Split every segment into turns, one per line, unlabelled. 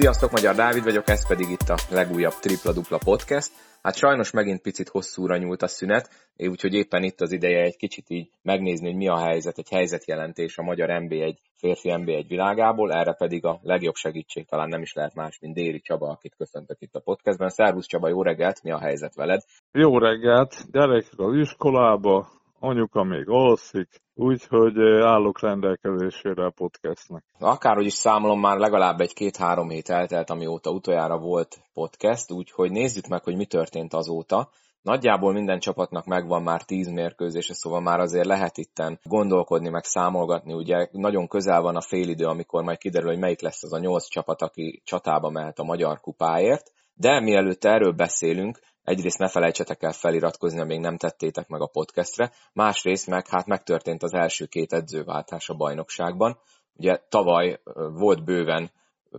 Sziasztok, Magyar Dávid vagyok, ez pedig itt a legújabb Tripla Dupla Podcast. Hát sajnos megint picit hosszúra nyúlt a szünet, úgyhogy éppen itt az ideje egy kicsit így megnézni, hogy mi a helyzet, egy helyzetjelentés a magyar NB1 férfi NB1 világából, erre pedig a legjobb segítség talán nem is lehet más, mint Déri Csaba, akit köszöntök itt a podcastben. Szervusz Csaba, jó reggelt, mi a helyzet veled?
Jó reggelt, gyerekek az iskolába, anyuka még alszik, úgyhogy állok rendelkezésére a podcastnek.
Akárhogy is számolom, már legalább egy-két-három hét eltelt, amióta utoljára volt podcast, úgyhogy nézzük meg, hogy mi történt azóta. Nagyjából minden csapatnak megvan már tíz mérkőzése, szóval már azért lehet itten gondolkodni, meg számolgatni. Ugye nagyon közel van a félidő, amikor majd kiderül, hogy melyik lesz az a nyolc csapat, aki csatába mehet a magyar kupáért. De mielőtt erről beszélünk, egyrészt ne felejtsetek el feliratkozni, ha nem tettétek meg a podcastre, másrészt meg hát megtörtént az első két edzőváltás a bajnokságban. Ugye tavaly volt bőven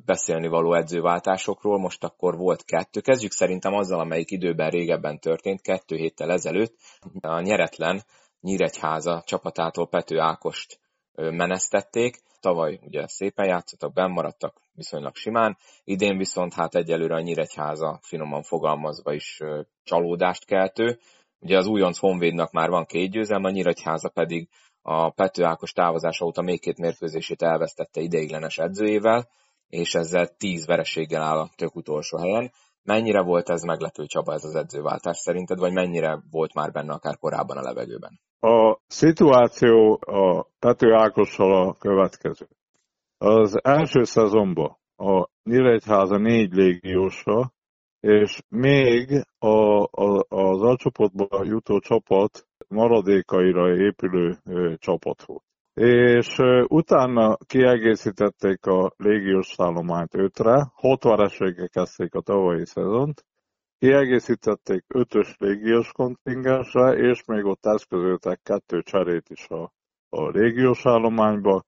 beszélni való edzőváltásokról, most akkor volt kettő. Kezdjük szerintem azzal, amelyik időben régebben történt, kettő héttel ezelőtt. A nyeretlen Nyíregyháza csapatától Pető Ákost menesztették. Tavaly ugye szépen játszottak, benn maradtak viszonylag simán, idén viszont hát egyelőre a Nyíregyháza finoman fogalmazva is csalódást keltő. Ugye az újonc Honvédnak már van két győzelme, a Nyíregyháza pedig a Pető Ákos távozása óta még két mérkőzését elvesztette ideiglenes edzőjével, és ezzel tíz vereséggel áll a tök utolsó helyen. Mennyire volt ez meglepő Csaba ez az edzőváltás szerinted, vagy mennyire volt már benne akár korábban a levegőben?
A szituáció a Pető Ákossal a következő. Az első szezonban a Nyíregyháza négy légiósa, és még a, a, az alcsoportba jutó csapat maradékaira épülő ö, csapat volt. És utána kiegészítették a légiós szállományt ötre, hat vereséggel kezdték a tavalyi szezont, Kiegészítették ötös légiós kontingensre, és még ott eszközöltek kettő cserét is a, a légiós állományba,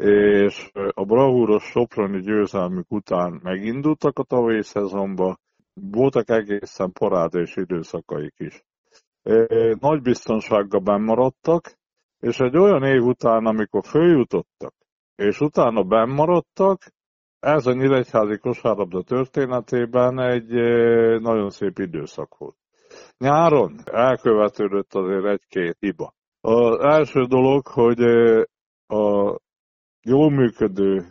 és a bravúros Soproni győzelmük után megindultak a tavalyi szezonba, voltak egészen parádés időszakaik is. Nagy biztonsággal bennmaradtak, és egy olyan év után, amikor följutottak, és utána bennmaradtak, ez a Nyíregyházi kosárlabda történetében egy nagyon szép időszak volt. Nyáron elkövetődött azért egy-két hiba. Az első dolog, hogy a jól működő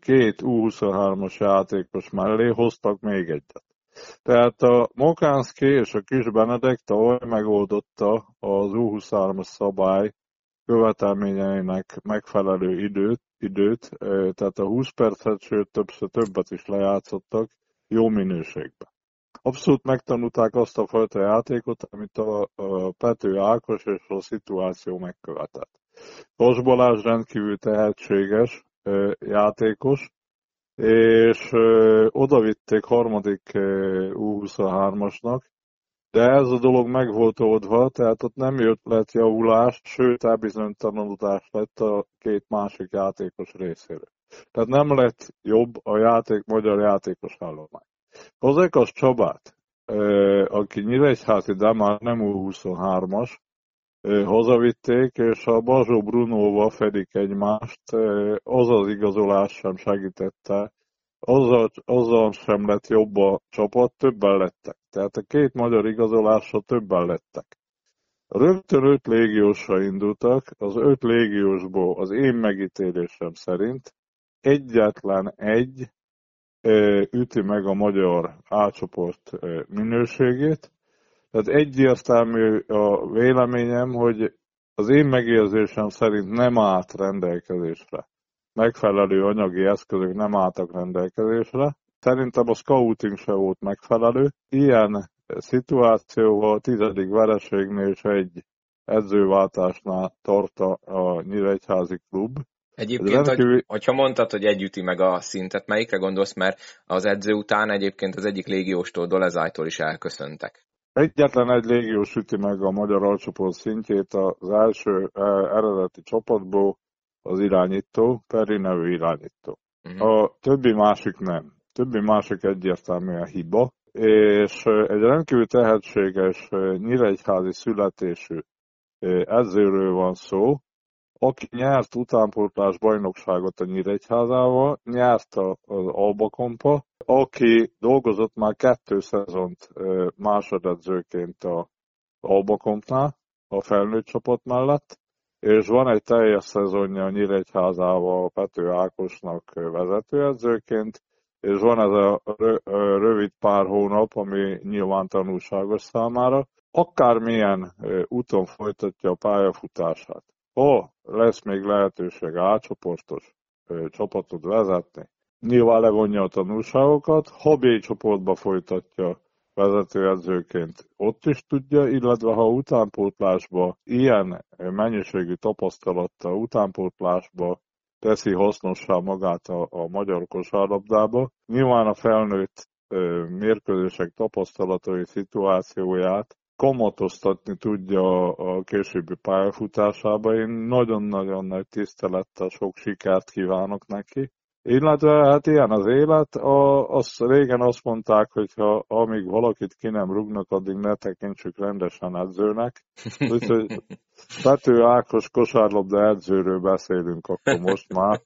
két U23-as játékos mellé hoztak még egyet. Tehát a Mokánszki és a Kis Benedek tavaly megoldotta az U23-as szabály követelményeinek megfelelő időt, időt, tehát a 20 percet, sőt többször többet is lejátszottak jó minőségben. Abszolút megtanulták azt a fajta játékot, amit a, a Pető Ákos és a szituáció megkövetett. Kos Balázs rendkívül tehetséges játékos, és odavitték harmadik U23-asnak, de ez a dolog meg volt oldva, tehát ott nem jött lett javulás, sőt elbizonytalanodás lett a két másik játékos részéről. Tehát nem lett jobb a játék, magyar játékos állomány. Fazekas Csabát, aki Nyíregyházi, de már nem U23-as, hazavitték, és a Bazsó Brunóval fedik egymást, az az igazolás sem segítette, azzal, azzal sem lett jobb a csapat, többen lettek. Tehát a két magyar igazolással többen lettek. Rögtön öt légiósra indultak, az öt légiósból az én megítélésem szerint egyetlen egy üti meg a magyar átcsoport minőségét. Tehát egyértelmű a véleményem, hogy az én megérzésem szerint nem állt rendelkezésre megfelelő anyagi eszközök nem álltak rendelkezésre. Szerintem a scouting se volt megfelelő. Ilyen szituációval tizedik vereségnél és egy edzőváltásnál tart a Nyíregyházi klub.
Egyébként, rendkívül... hogy, hogyha mondtad, hogy egy üti meg a szintet, melyikre gondolsz, mert az edző után egyébként az egyik légióstól, Dolezájtól is elköszöntek.
Egyetlen egy légiós üti meg a magyar alcsoport szintjét az első eh, eredeti csapatból, az irányító, Peri nevű irányító. Uh-huh. A többi másik nem. Többi másik egyértelműen hiba, és egy rendkívül tehetséges nyíregyházi születésű edzőről van szó, aki nyert utánpótlás bajnokságot a Nyíregyházával, nyert az Albakompa, aki dolgozott már kettő szezont másodedzőként a Albakompnál, a felnőtt csapat mellett, és van egy teljes szezonja a Nyíregyházával Pető Ákosnak vezetőedzőként, és van ez a rövid pár hónap, ami nyilván tanulságos számára, akármilyen úton folytatja a pályafutását. Ha lesz még lehetőség átcsoportos csapatot vezetni, nyilván levonja a tanulságokat, ha B csoportba folytatja vezetőedzőként ott is tudja, illetve ha utánpótlásba ilyen mennyiségű tapasztalattal utánpótlásba teszi hasznossá magát a, a magyar kosárlabdába. Nyilván a felnőtt mérkőzések tapasztalatai szituációját kamatoztatni tudja a későbbi pályafutásába. Én nagyon-nagyon nagy tisztelettel sok sikert kívánok neki. Illetve hát ilyen az élet. A, azt, régen azt mondták, hogy ha amíg valakit ki nem rúgnak, addig ne tekintsük rendesen edzőnek. Úgyhogy Pető Ákos kosárlabda edzőről beszélünk akkor most már.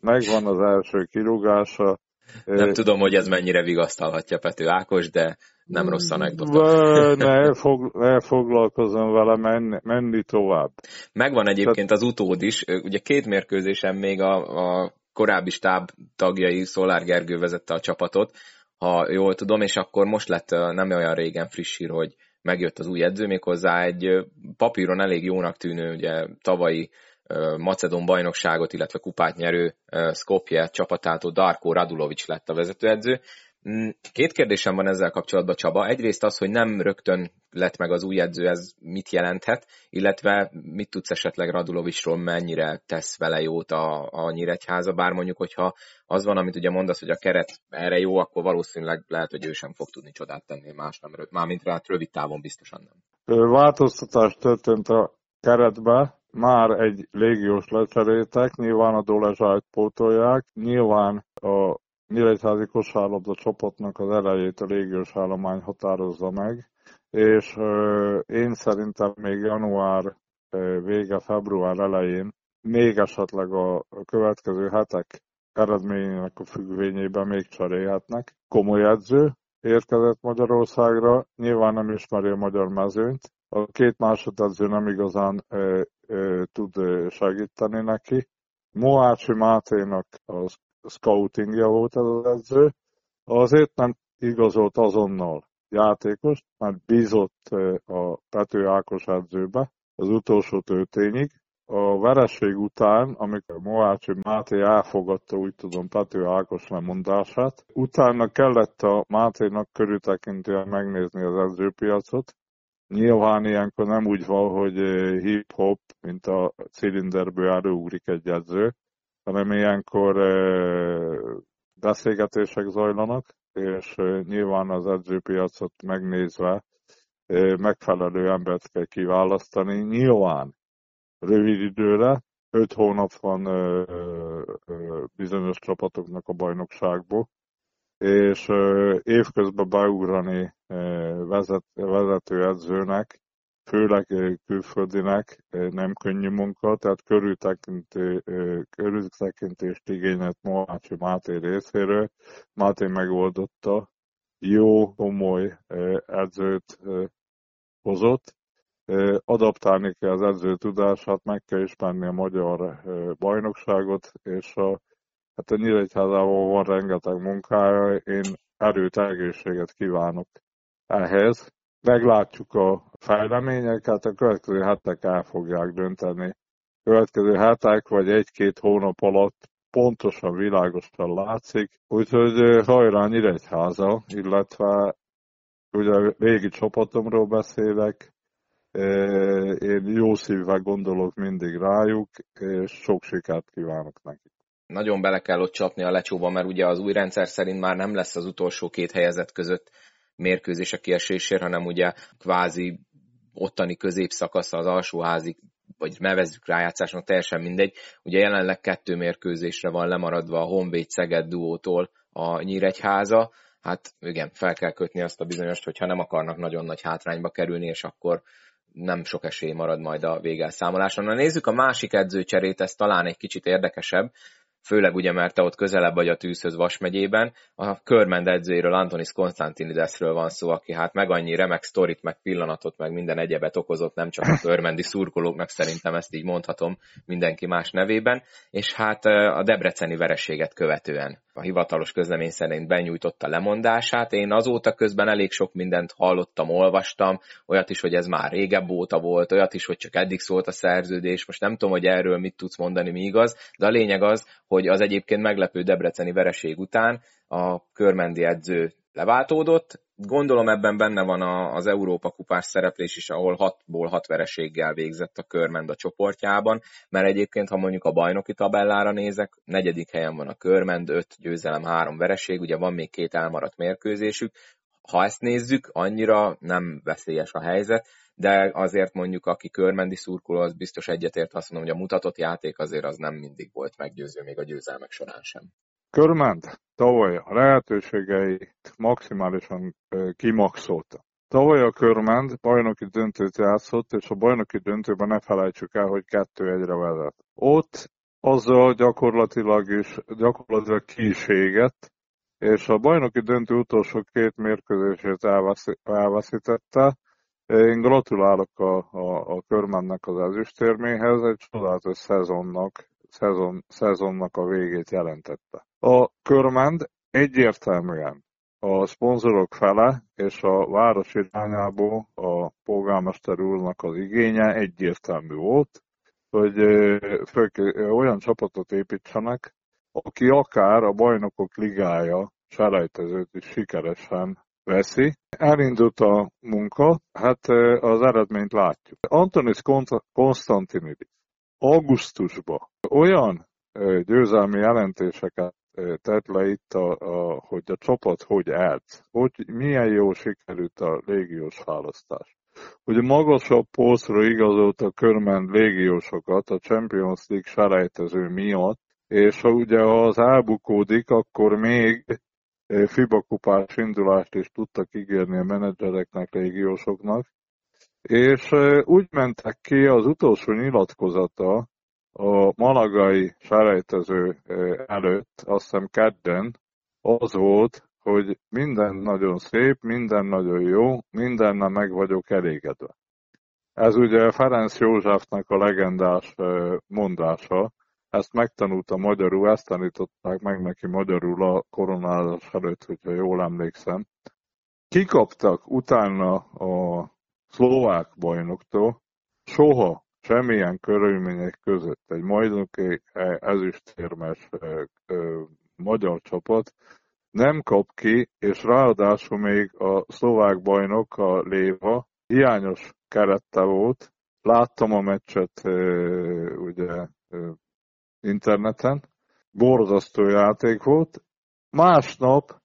Megvan az első kirúgása.
Nem tudom, hogy ez mennyire vigasztalhatja Pető Ákos, de nem rossz anekdota.
Ne, fog, ne foglalkozom vele, menni, menni tovább.
Megvan egyébként az utód is. Ugye két mérkőzésen még a, a korábbi stáb tagjai, Szolár Gergő vezette a csapatot, ha jól tudom, és akkor most lett nem olyan régen friss hír, hogy megjött az új edző, méghozzá egy papíron elég jónak tűnő, ugye tavalyi Macedon bajnokságot, illetve kupát nyerő Skopje csapatától Darko Radulovics lett a vezetőedző. Mm, két kérdésem van ezzel kapcsolatban, Csaba. Egyrészt az, hogy nem rögtön lett meg az új edző, ez mit jelenthet, illetve mit tudsz esetleg Radulovicsról, mennyire tesz vele jót a, a Nyíregyháza, bár mondjuk, hogyha az van, amit ugye mondasz, hogy a keret erre jó, akkor valószínűleg lehet, hogy ő sem fog tudni csodát tenni más nem, mármint rá rövid távon biztosan nem.
Változtatás történt a keretbe, már egy légiós lecseréltek, nyilván a Dolezsájt pótolják, nyilván a Nyíregyházi kosárlabda csapatnak az elejét a légiós állomány határozza meg, és én szerintem még január vége, február elején még esetleg a következő hetek eredményének a függvényében még cserélhetnek. Komoly edző érkezett Magyarországra, nyilván nem ismeri a magyar mezőnyt, a két másodedző nem igazán ö, ö, tud segíteni neki. Moácsi Máténak az scoutingja volt az edző, azért nem igazolt azonnal játékos, mert bízott a Pető Ákos edzőbe az utolsó tőtényig. A vereség után, amikor Moácsi Máté elfogadta, úgy tudom, Pető Ákos lemondását, utána kellett a Máténak körültekintően megnézni az edzőpiacot. Nyilván ilyenkor nem úgy van, hogy hip-hop, mint a cilinderből előugrik egy edző, hanem ilyenkor beszélgetések zajlanak, és nyilván az edzőpiacot megnézve megfelelő embert kell kiválasztani. Nyilván rövid időre, öt hónap van bizonyos csapatoknak a bajnokságból, és évközben beugrani vezet, vezetőedzőnek főleg külföldinek nem könnyű munka, tehát körültekintést igényelt Mohácsi Máté részéről. Máté megoldotta, jó, komoly edzőt hozott, adaptálni kell az edző tudását, meg kell ismerni a magyar bajnokságot, és a, hát a Nyíregyházában van rengeteg munkája, én erőt, egészséget kívánok ehhez, meglátjuk a fejleményeket, a következő hetek el fogják dönteni. Következő hetek vagy egy-két hónap alatt pontosan világosan látszik, úgyhogy hajrá Nyíregyháza, illetve ugye régi csapatomról beszélek, én jó szívvel gondolok mindig rájuk, és sok sikert kívánok nekik.
Nagyon bele kell ott csapni a lecsóba, mert ugye az új rendszer szerint már nem lesz az utolsó két helyezett között mérkőzés a kiesésért, hanem ugye kvázi ottani középszakasz az alsóházi vagy nevezzük rájátszásnak, teljesen mindegy. Ugye jelenleg kettő mérkőzésre van lemaradva a Honvéd Szeged duótól a Nyíregyháza. Hát igen, fel kell kötni azt a bizonyost, hogyha nem akarnak nagyon nagy hátrányba kerülni, és akkor nem sok esély marad majd a végelszámoláson. Na nézzük a másik edzőcserét, ez talán egy kicsit érdekesebb, főleg ugye, mert te ott közelebb vagy a tűzhöz Vas megyében. A Körmend edzőjéről, Antonis Konstantinidesről van szó, aki hát meg annyi remek sztorit, meg pillanatot, meg minden egyebet okozott, nem csak a körmendi szurkolóknak, szerintem ezt így mondhatom mindenki más nevében, és hát a debreceni vereséget követően a hivatalos közlemény szerint benyújtotta lemondását. Én azóta közben elég sok mindent hallottam, olvastam, olyat is, hogy ez már régebb óta volt, olyat is, hogy csak eddig szólt a szerződés. Most nem tudom, hogy erről mit tudsz mondani, mi igaz, de a lényeg az, hogy az egyébként meglepő debreceni vereség után a körmendi edző leváltódott. Gondolom ebben benne van az Európa kupás szereplés is, ahol 6-ból 6 vereséggel végzett a Körmend a csoportjában, mert egyébként, ha mondjuk a bajnoki tabellára nézek, negyedik helyen van a Körmend, 5 győzelem, 3 vereség, ugye van még két elmaradt mérkőzésük. Ha ezt nézzük, annyira nem veszélyes a helyzet, de azért mondjuk, aki körmendi szurkoló, az biztos egyetért azt mondom, hogy a mutatott játék azért az nem mindig volt meggyőző, még a győzelmek során sem.
Körment tavaly a lehetőségeit maximálisan kimaxolta. Tavaly a Körment bajnoki döntőt játszott, és a bajnoki döntőben ne felejtsük el, hogy kettő egyre vezet. Ott azzal gyakorlatilag is gyakorlatilag kíségett, és a bajnoki döntő utolsó két mérkőzését elveszítette. Én gratulálok a, a, a Körmennek az ezüstérméhez, egy csodálatos szezonnak, szezon, szezonnak a végét jelentette. A Körmend egyértelműen a szponzorok fele és a város irányából a polgármester úrnak az igénye egyértelmű volt, hogy fő, olyan csapatot építsenek, aki akár a bajnokok ligája selejtezőt is sikeresen veszi. Elindult a munka, hát az eredményt látjuk. Antonis Konstantinidis augusztusban olyan győzelmi jelentéseket tett le itt, a, a, hogy a csapat hogy állt, hogy milyen jó sikerült a légiós választás. Hogy magasabb posztra igazolt a körmen légiósokat a Champions League selejtező miatt, és ha ugye az elbukódik, akkor még FIBA kupás indulást is tudtak ígérni a menedzsereknek, légiósoknak, és úgy mentek ki az utolsó nyilatkozata a malagai selejtező előtt, azt hiszem kedden, az volt, hogy minden nagyon szép, minden nagyon jó, mindennel meg vagyok elégedve. Ez ugye Ferenc Józsefnek a legendás mondása, ezt megtanulta magyarul, ezt tanították meg neki magyarul a koronázás előtt, hogyha jól emlékszem. Kikaptak utána a szlovák bajnoktól, soha semmilyen körülmények között egy majdonoki ezüstérmes magyar csapat nem kap ki, és ráadásul még a szlovák bajnok, a Léva, hiányos kerette volt. Láttam a meccset ugye interneten, borzasztó játék volt. Másnap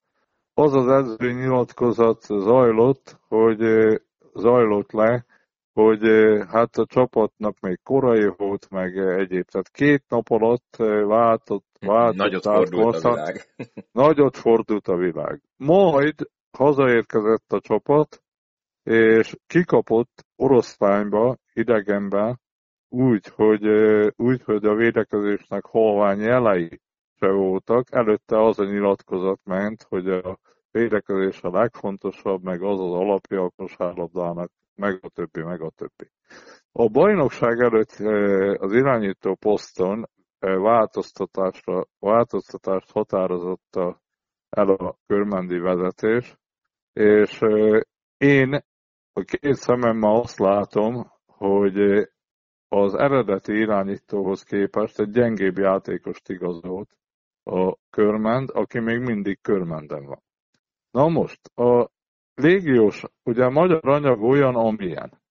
az az edző nyilatkozat zajlott, hogy zajlott le, hogy hát a csapatnak még korai volt, meg egyéb. Tehát két nap alatt váltott, váltott
Nagyot fordult a világ.
Nagyot fordult a világ. Majd hazaérkezett a csapat, és kikapott oroszlányba, idegenben, úgy, hogy, úgy, hogy a védekezésnek halvány jelei se voltak. Előtte az a nyilatkozat ment, hogy a védekezés a legfontosabb, meg az az alapja a kosárlabdának, meg a többi, meg a többi. A bajnokság előtt az irányító poszton változtatásra, változtatást határozott el a körmendi vezetés, és én a két szememmel azt látom, hogy az eredeti irányítóhoz képest egy gyengébb játékost igazolt a körmend, aki még mindig körmenden van. Na most, a légiós, ugye a magyar anyag olyan, amilyen.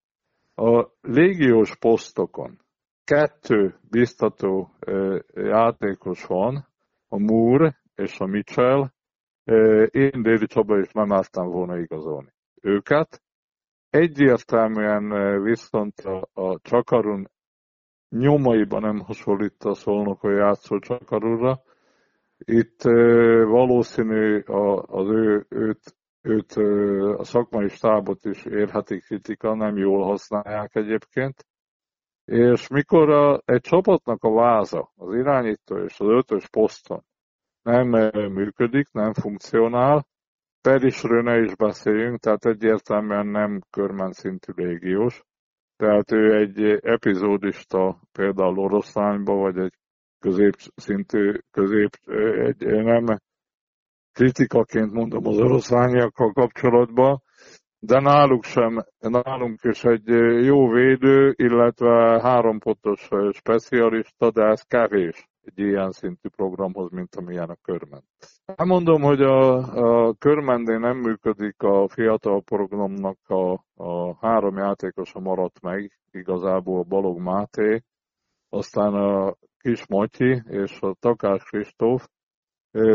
A légiós posztokon kettő biztató játékos van, a Moore és a Mitchell. Én Déli Csaba is nem álltam volna igazolni őket. Egyértelműen viszont a, a Csakarun nyomaiban nem hasonlít a szolnokon játszó Csakarunra. Itt valószínű az ő, őt őt a szakmai stábot is érheti kritika, nem jól használják egyébként. És mikor a, egy csapatnak a váza, az irányító és az ötös poszton nem működik, nem funkcionál, Perisről ne is beszéljünk, tehát egyértelműen nem körmen szintű légiós. Tehát ő egy epizódista például oroszlányba, vagy egy középszintű, közép, egy nem kritikaként mondom az oroszlányiakkal kapcsolatban, de náluk sem, nálunk is egy jó védő, illetve hárompotos specialista, de ez kevés egy ilyen szintű programhoz, mint amilyen a körment. Nem mondom, hogy a, a körmendén nem működik a fiatal programnak a, a három játékosa maradt meg, igazából Balog Máté, aztán a Kis Matyi és a Takás Kristóf,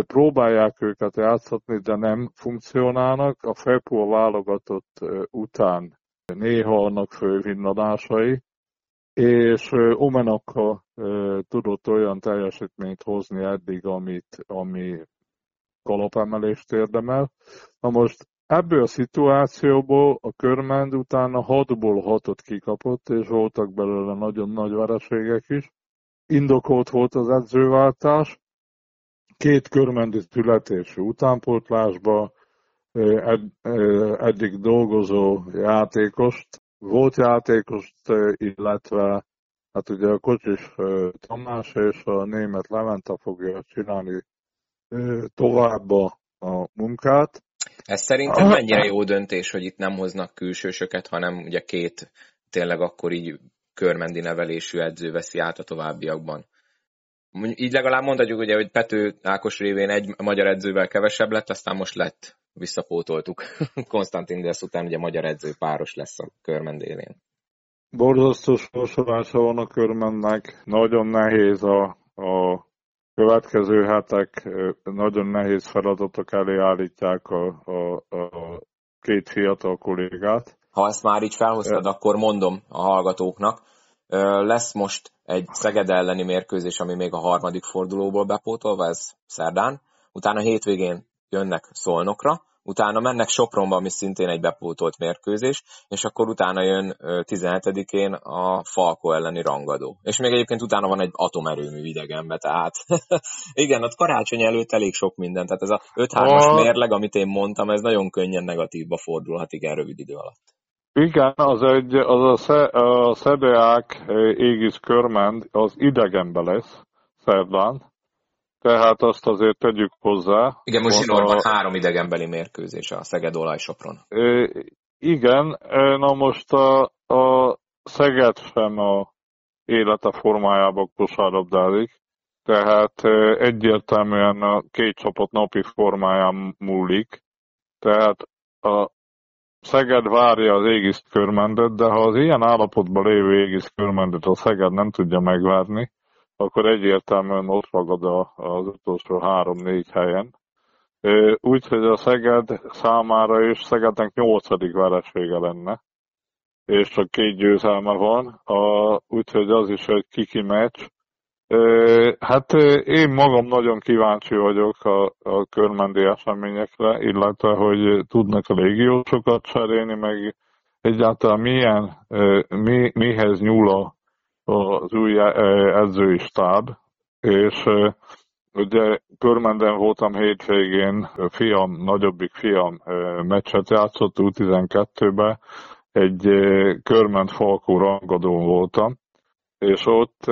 próbálják őket játszatni, de nem funkcionálnak. A FEPO válogatott után néha annak fővinnadásai, és Omenaka tudott olyan teljesítményt hozni eddig, amit, ami kalapemelést érdemel. Na most ebből a szituációból a körmend utána 6-ból 6-ot kikapott, és voltak belőle nagyon nagy vereségek is. Indokolt volt az edzőváltás, két körmendi születésű utánpótlásba ed, eddig dolgozó játékost, volt játékost, illetve hát ugye a Kocsis Tamás és a német Leventa fogja csinálni tovább a, a munkát.
Ez szerintem mennyire jó döntés, hogy itt nem hoznak külsősöket, hanem ugye két tényleg akkor így körmendi nevelésű edző veszi át a továbbiakban így legalább mondhatjuk, ugye, hogy Pető Ákos révén egy magyar edzővel kevesebb lett, aztán most lett, visszapótoltuk. Konstantin Desz után ugye magyar edző páros lesz a körmen délén.
Borzasztó sorsolása van a körmennek, nagyon nehéz a, a következő hetek, nagyon nehéz feladatok elé állítják a, a, a két fiatal kollégát.
Ha ezt már így felhoztad, akkor mondom a hallgatóknak, lesz most egy Szeged elleni mérkőzés, ami még a harmadik fordulóból bepótolva, ez szerdán. Utána hétvégén jönnek Szolnokra, utána mennek Sopronba, ami szintén egy bepótolt mérkőzés, és akkor utána jön 17-én a Falko elleni rangadó. És még egyébként utána van egy atomerőmű idegenbe, tehát igen, ott karácsony előtt elég sok minden, tehát ez a 5-3-as mérleg, amit én mondtam, ez nagyon könnyen negatívba fordulhat igen rövid idő alatt.
Igen, az, egy, az a, sze, a Szedeák égisz körmend az idegenbe lesz szerdán, tehát azt azért tegyük hozzá.
Igen, most zsinórban a... három idegenbeli mérkőzés a Szeged olajsopron.
E, igen, na most a, a Szeged sem a élete formájában kosárlabdázik, tehát egyértelműen a két csapat napi formáján múlik, tehát a Szeged várja az égisz körmendet, de ha az ilyen állapotban lévő égisz körmendet a Szeged nem tudja megvárni, akkor egyértelműen ott ragad az utolsó három-négy helyen. Úgyhogy a Szeged számára is Szegednek nyolcadik veresége lenne, és csak két győzelme van, úgyhogy az is egy kiki meccs, Hát én magam nagyon kíváncsi vagyok a, a körmendi eseményekre, illetve hogy tudnak a légiósokat cserélni, meg egyáltalán milyen, mi, mihez nyúl az új edzői stáb, és ugye körmenden voltam hétvégén, fiam, nagyobbik fiam meccset játszott U12-be, egy körment falkó rangadón voltam, és ott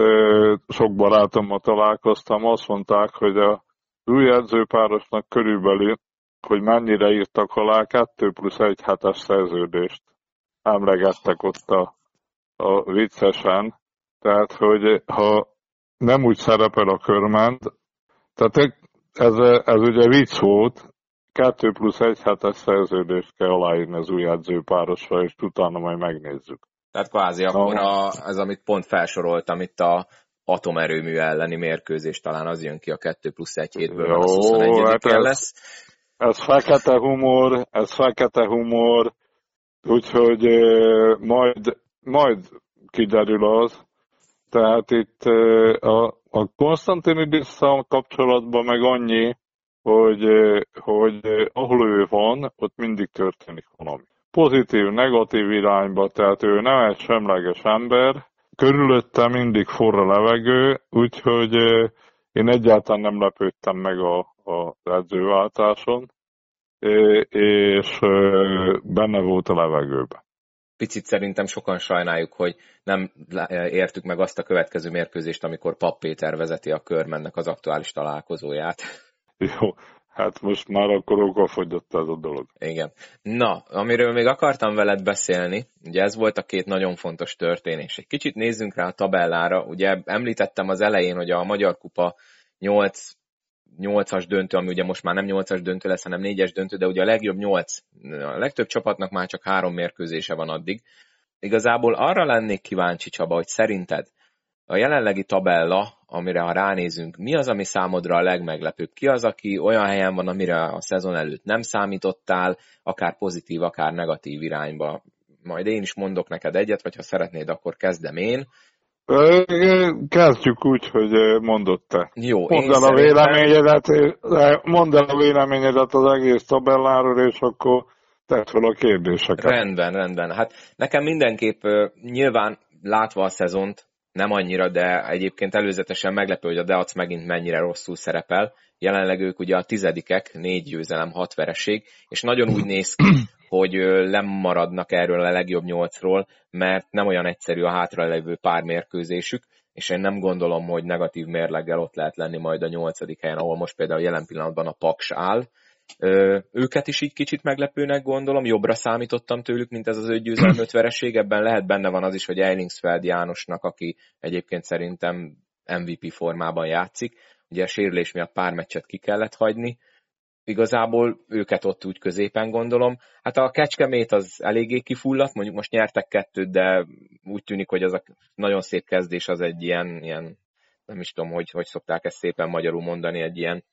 sok barátommal találkoztam, azt mondták, hogy a új edzőpárosnak körülbelül, hogy mennyire írtak alá 2 plusz 1 hetes szerződést. Emlegettek ott a, a viccesen. Tehát, hogy ha nem úgy szerepel a körment, tehát ez, ez ugye vicc volt, 2 plusz 1 hetes szerződést kell aláírni az új edzőpárosra, és utána majd megnézzük.
Tehát kvázi akkor a, az, amit pont felsoroltam itt a atomerőmű elleni mérkőzés, talán az jön ki a 2 plusz 1 hétből, Jó, az 21 hát ez, lesz.
Ez fekete humor, ez fekete humor, úgyhogy majd, majd kiderül az. Tehát itt a, a Konstantinidis kapcsolatban meg annyi, hogy, hogy ahol ő van, ott mindig történik valami. Pozitív, negatív irányba, tehát ő nem egy semleges ember, körülötte mindig forra levegő, úgyhogy én egyáltalán nem lepődtem meg a, a edzőváltáson, és benne volt a levegőben.
Picit szerintem sokan sajnáljuk, hogy nem értük meg azt a következő mérkőzést, amikor Papp Péter vezeti a körmennek az aktuális találkozóját.
Jó, hát most már akkor fogyott ez a dolog.
Igen. Na, amiről még akartam veled beszélni, ugye ez volt a két nagyon fontos történés. Egy kicsit nézzünk rá a tabellára. Ugye említettem az elején, hogy a Magyar Kupa 8 8-as döntő, ami ugye most már nem 8-as döntő lesz, hanem 4-es döntő, de ugye a legjobb 8, a legtöbb csapatnak már csak három mérkőzése van addig. Igazából arra lennék kíváncsi, Csaba, hogy szerinted a jelenlegi tabella, amire ha ránézünk, mi az, ami számodra a legmeglepőbb? Ki az, aki olyan helyen van, amire a szezon előtt nem számítottál, akár pozitív, akár negatív irányba? Majd én is mondok neked egyet, vagy ha szeretnéd, akkor kezdem én.
Kezdjük úgy, hogy mondott te.
Jó,
mondd el, a véleményedet, mondd el a véleményedet az egész tabelláról, és akkor tedd fel a kérdéseket.
Rendben, rendben. Hát nekem mindenképp nyilván látva a szezont, nem annyira, de egyébként előzetesen meglepő, hogy a Deac megint mennyire rosszul szerepel. Jelenleg ők ugye a tizedikek, négy győzelem, hat vereség, és nagyon úgy néz ki, hogy lemaradnak erről a legjobb nyolcról, mert nem olyan egyszerű a hátralevő pár mérkőzésük, és én nem gondolom, hogy negatív mérleggel ott lehet lenni majd a nyolcadik helyen, ahol most például jelen pillanatban a Paks áll. Őket is így kicsit meglepőnek gondolom, jobbra számítottam tőlük, mint ez az öt győzelem öt vereség, ebben lehet benne van az is, hogy Eilingsfeld Jánosnak, aki egyébként szerintem MVP formában játszik, ugye a sérülés miatt pár meccset ki kellett hagyni, igazából őket ott úgy középen gondolom. Hát a Kecskemét az eléggé kifulladt, mondjuk most nyertek kettőt, de úgy tűnik, hogy az a nagyon szép kezdés az egy ilyen, ilyen nem is tudom, hogy, hogy szokták ezt szépen magyarul mondani, egy ilyen,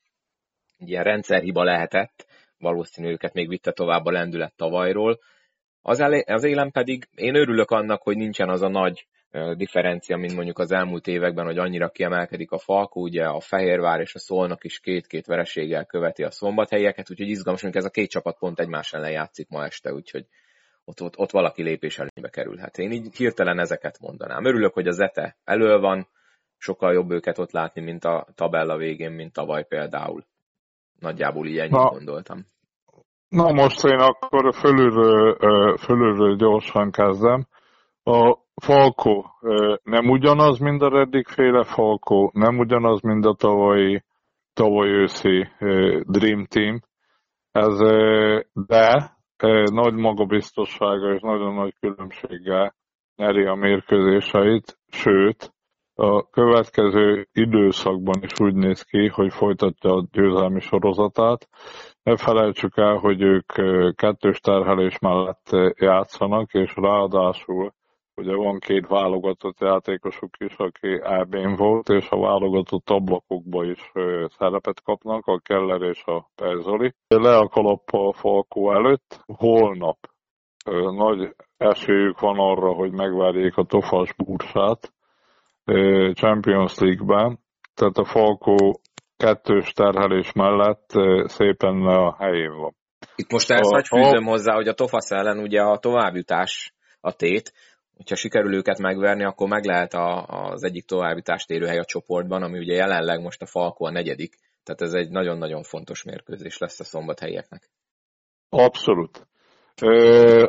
egy ilyen rendszerhiba lehetett, valószínű őket még vitte tovább a lendület tavalyról. Az, elé, az élen pedig én örülök annak, hogy nincsen az a nagy differencia, mint mondjuk az elmúlt években, hogy annyira kiemelkedik a Falkó, ugye a Fehérvár és a Szolnok is két-két vereséggel követi a szombathelyeket, úgyhogy izgalmas, hogy ez a két csapat pont egymás ellen játszik ma este, úgyhogy ott, ott, ott valaki lépés előnybe kerülhet. Én így hirtelen ezeket mondanám. Örülök, hogy az ETE elő van, sokkal jobb őket ott látni, mint a tabella végén, mint tavaly például. Nagyjából így ennyit na, gondoltam.
Na most én akkor fölülről, fölülről gyorsan kezdem. A Falco nem ugyanaz, mint a Reddick féle Falco, nem ugyanaz, mint a tavalyi, tavaly őszi Dream Team. Ez, de nagy magabiztossága és nagyon nagy különbséggel nyeri a mérkőzéseit, sőt, a következő időszakban is úgy néz ki, hogy folytatja a győzelmi sorozatát. Ne felejtsük el, hogy ők kettős terhelés mellett játszanak, és ráadásul Ugye van két válogatott játékosuk is, aki eb volt, és a válogatott ablakokba is szerepet kapnak, a Keller és a Perzoli. Le a kalappa a Falkó előtt. Holnap nagy esélyük van arra, hogy megvárjék a Tofas bursát Champions League-ben. Tehát a Falkó kettős terhelés mellett szépen a helyén van.
Itt most ezt a, fűzöm a... hozzá, hogy a Tofasz ellen ugye a továbbjutás a tét, hogyha sikerül őket megverni, akkor meg lehet a, az egyik továbbítást érő hely a csoportban, ami ugye jelenleg most a Falko a negyedik, tehát ez egy nagyon-nagyon fontos mérkőzés lesz a szombathelyeknek.
Abszolút.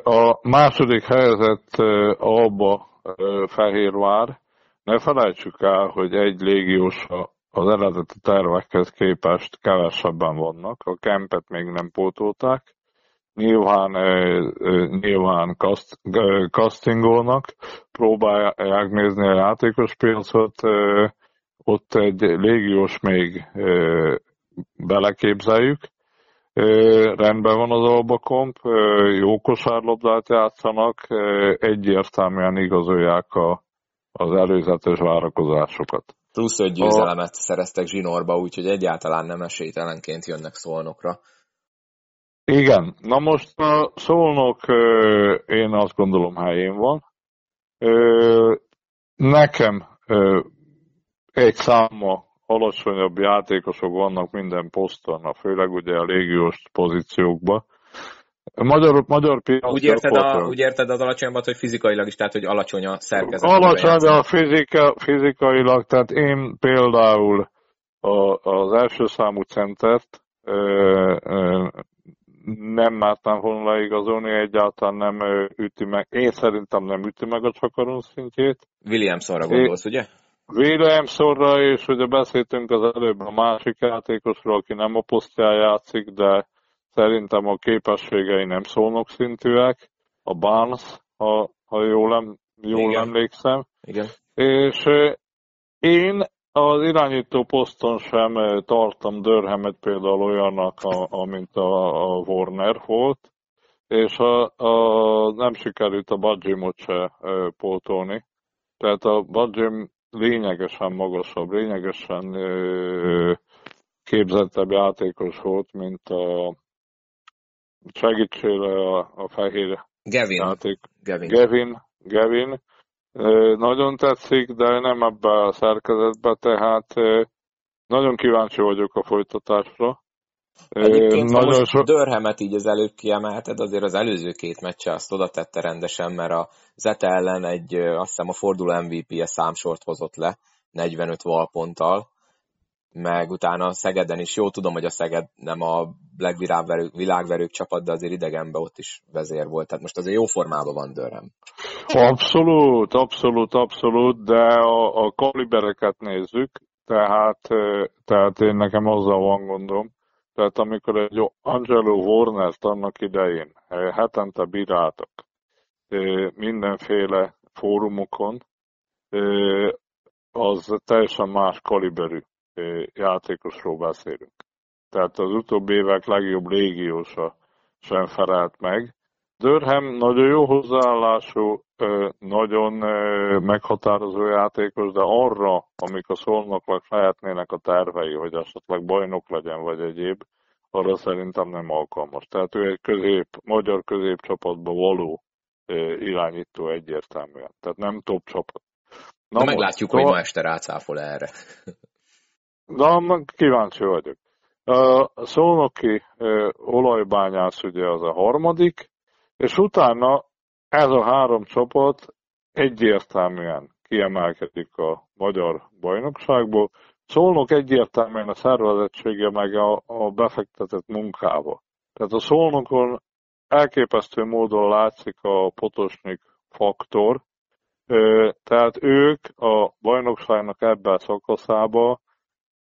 A második helyzet abba Fehérvár. Ne felejtsük el, hogy egy légiós az eredeti tervekhez képest kevesebben vannak. A kempet még nem pótolták nyilván, nyilván kaszt, castingolnak, próbálják nézni a játékos piacot, ott egy légiós még beleképzeljük, rendben van az albakomp, jó kosárlabdát játszanak, egyértelműen igazolják a, az előzetes várakozásokat.
Plusz egy győzelemet a... szereztek zsinórba, úgyhogy egyáltalán nem esélytelenként jönnek szolnokra.
Igen, na most a szolnok én azt gondolom helyén van. Nekem egy száma alacsonyabb játékosok vannak minden poszton, főleg ugye a légiós pozíciókban. Magyar, magyar piac
úgy érted, a, úgy érted az alacsonyabbat, hogy fizikailag is, tehát hogy alacsony a szerkezet.
Alacsony a fizika, fizikailag, tehát én például a, az első számú centert ö, ö, nem mártam volna leigazolni, egyáltalán nem üti meg. Én szerintem nem üti meg a Csakaron szintjét.
Williamsonra gondolsz, ugye?
Williamsonra, és ugye beszéltünk az előbb a másik játékosról, aki nem a posztján játszik, de szerintem a képességei nem szólnok szintűek. A Barnes, ha, ha jól, jól Igen. emlékszem.
Igen.
És én az irányító poszton sem tartom Dörhemet például olyannak, amint a, a Warner volt, és a, a, nem sikerült a Badjimot se pótolni. Tehát a Badjim lényegesen magasabb, lényegesen ö, képzettebb játékos volt, mint a segítségre a, a fehér
Gavin.
játék.
Gavin.
Gavin. Gavin. Nagyon tetszik, de nem ebbe a szerkezetbe, tehát nagyon kíváncsi vagyok a folytatásra.
Egyébként, nagyon most so... Dörhemet így az előbb kiemelted, azért az előző két meccse azt oda tette rendesen, mert a Zete ellen egy, azt hiszem a forduló MVP-je számsort hozott le, 45 valponttal, meg utána Szegeden is, jó tudom, hogy a Szeged nem a Black világverők, csapat, de azért idegenben ott is vezér volt, tehát most azért jó formában van Dörhem.
Abszolút, abszolút, abszolút, de a, a kalibereket nézzük, tehát, tehát én nekem azzal van gondom, tehát amikor egy Angelo Warner-t annak idején hetente bíráltak mindenféle fórumokon, az teljesen más kaliberű játékosról beszélünk. Tehát az utóbbi évek legjobb légiósa sem felelt meg. Dörhem nagyon jó hozzáállású, nagyon meghatározó játékos, de arra, amik a szolnoknak lehetnének a tervei, hogy esetleg bajnok legyen, vagy egyéb, arra szerintem nem alkalmas. Tehát ő egy közép, magyar középcsapatba való irányító egyértelműen. Tehát nem top csapat.
Na, Na meglátjuk, hogy ma este rácáfol erre.
De kíváncsi vagyok. A szónoki olajbányász ugye az a harmadik, és utána ez a három csapat egyértelműen kiemelkedik a magyar bajnokságból. Szolnok egyértelműen a szervezettsége meg a, a befektetett munkába. Tehát a Szolnokon elképesztő módon látszik a potosnik faktor, tehát ők a bajnokságnak ebben a szakaszában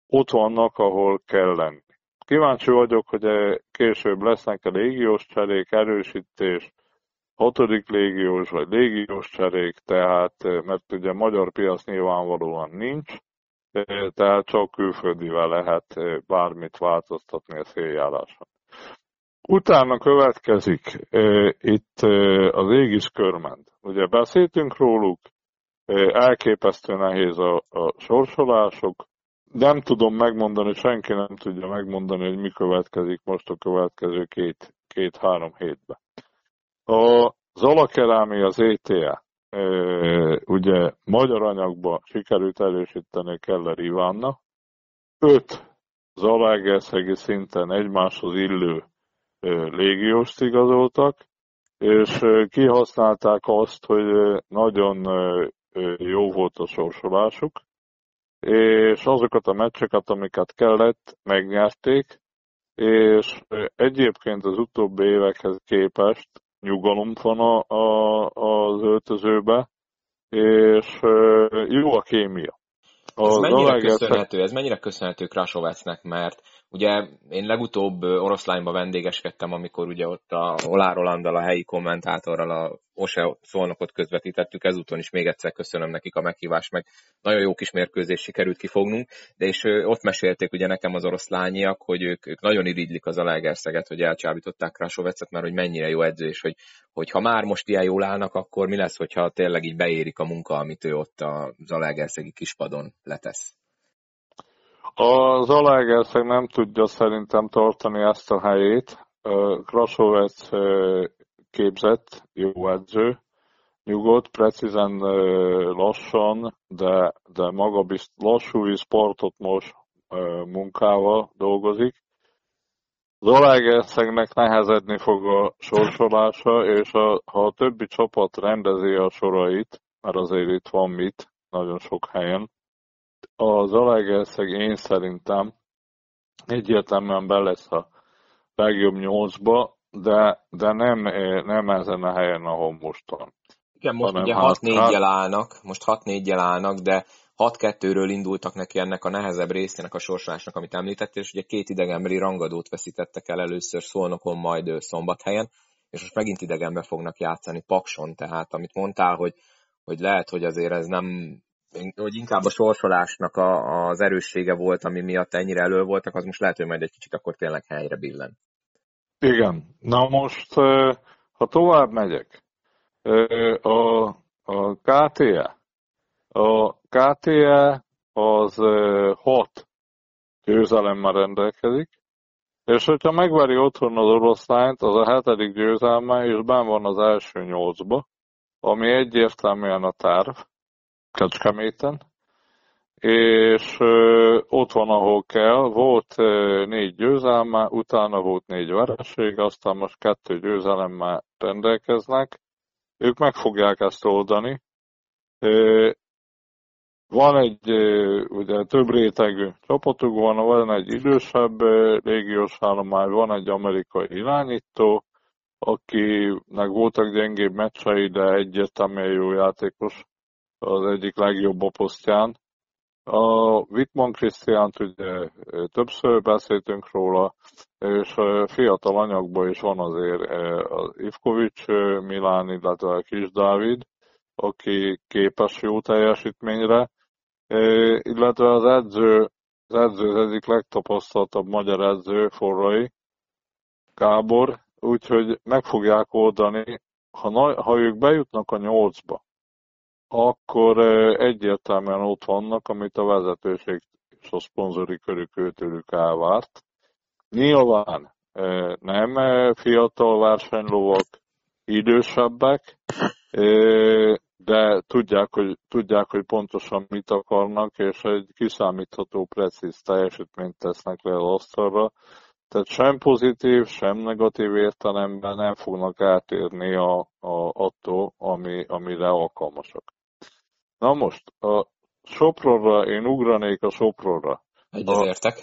ott vannak, ahol kell lenni. Kíváncsi vagyok, hogy később lesznek a légiós cserék, erősítés, hatodik légiós vagy légiós cserék, tehát, mert ugye magyar piac nyilvánvalóan nincs, tehát csak külföldivel lehet bármit változtatni a széljáráson. Utána következik itt az égis körment. Ugye beszéltünk róluk, elképesztő nehéz a, a sorsolások, nem tudom megmondani, senki nem tudja megmondani, hogy mi következik most a következő két, két-három hétben. A Zalakerámi az ETA, ugye magyar anyagba sikerült erősíteni Keller Ivánna, öt Zalaegerszegi szinten egymáshoz illő légióst igazoltak, és kihasználták azt, hogy nagyon jó volt a sorsolásuk, és azokat a meccseket, amiket kellett, megnyerték, és egyébként az utóbbi évekhez képest nyugalom van a, a, az öltözőbe, és jó a kémia.
Ez mennyire, köszönhető, ez mennyire köszönhető Krasovecnek, mert Ugye én legutóbb oroszlányba vendégeskedtem, amikor ugye ott a Olá Rolandal, a helyi kommentátorral a OSE szolnokot közvetítettük, ezúton is még egyszer köszönöm nekik a meghívást, meg nagyon jó kis mérkőzés sikerült kifognunk, de és ott mesélték ugye nekem az oroszlányiak, hogy ők, ők nagyon irigylik az Alegerszeget, hogy elcsábították Krasovecet, mert hogy mennyire jó edző, és hogy, hogy ha már most ilyen jól állnak, akkor mi lesz, hogyha tényleg így beérik a munka, amit ő ott az Alegerszegi kispadon letesz.
Az Zalaegerszeg nem tudja szerintem tartani ezt a helyét. Krasovec képzett, jó edző, nyugodt, precízen lassan, de, de maga bizt, lassú sportot most munkával dolgozik. Zalaegerszegnek nehezedni fog a sorsolása, és a, ha a többi csapat rendezi a sorait, mert azért itt van mit, nagyon sok helyen, a Zalaegerszeg én szerintem egyértelműen be lesz a legjobb nyolcba, de, de nem, nem ezen a helyen, ahol most van.
Igen, most ugye 6-4-jel hát, állnak, most 6-4-jel állnak, de 6-2-ről indultak neki ennek a nehezebb részének a sorsolásnak, amit említettél, és ugye két idegenbeli rangadót veszítettek el először Szolnokon, majd Szombathelyen, és most megint idegenbe fognak játszani Pakson, tehát amit mondtál, hogy, hogy lehet, hogy azért ez nem, hogy inkább a sorsolásnak a, az erőssége volt, ami miatt ennyire elő voltak, az most lehet, hogy majd egy kicsit akkor tényleg helyre billen.
Igen. Na most, ha tovább megyek, a, a KTE, a KTE az hat győzelemmel rendelkezik, és hogyha megveri otthon az oroszlányt, az a hetedik győzelme, és ben van az első nyolcba, ami egyértelműen a terv, Kecskeméten, és ott van, ahol kell. Volt négy győzelme, utána volt négy vereség, aztán most kettő győzelemmel rendelkeznek. Ők meg fogják ezt oldani. Van egy ugye, több rétegű csapatuk, van, van egy idősebb légiós állomány, van egy amerikai irányító, akinek voltak gyengébb meccsei, de egyértelműen jó játékos az egyik legjobb a posztján. A Wittmann Krisztiánt ugye többször beszéltünk róla, és fiatal anyagban is van azért az Ivkovics Milán, illetve a Kis Dávid, aki képes jó teljesítményre, illetve az edző, az edző az egyik legtapasztaltabb magyar edző, Forrai Gábor, úgyhogy meg fogják oldani, ha, ha ők bejutnak a nyolcba, akkor egyértelműen ott vannak, amit a vezetőség és a szponzori körük őtőlük elvárt. Nyilván nem fiatal versenylovak, idősebbek, de tudják hogy, tudják, hogy pontosan mit akarnak, és egy kiszámítható, precíz teljesítményt tesznek le az asztalra. Tehát sem pozitív, sem negatív értelemben nem fognak eltérni a, a, attól, ami, amire alkalmasak. Na most, a Sopronra, én ugranék a Sopronra.
Egyetértek.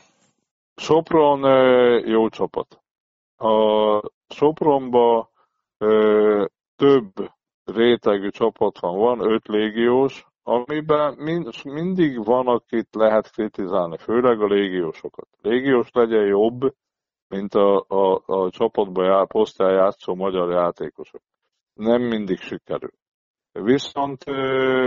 Sopron jó csapat. A Sopronba több rétegű csapat van, van öt légiós, amiben mind, mindig van, akit lehet kritizálni, főleg a légiósokat. Légiós legyen jobb, mint a, a, a csapatban já, posztján játszó magyar játékosok. Nem mindig sikerül. Viszont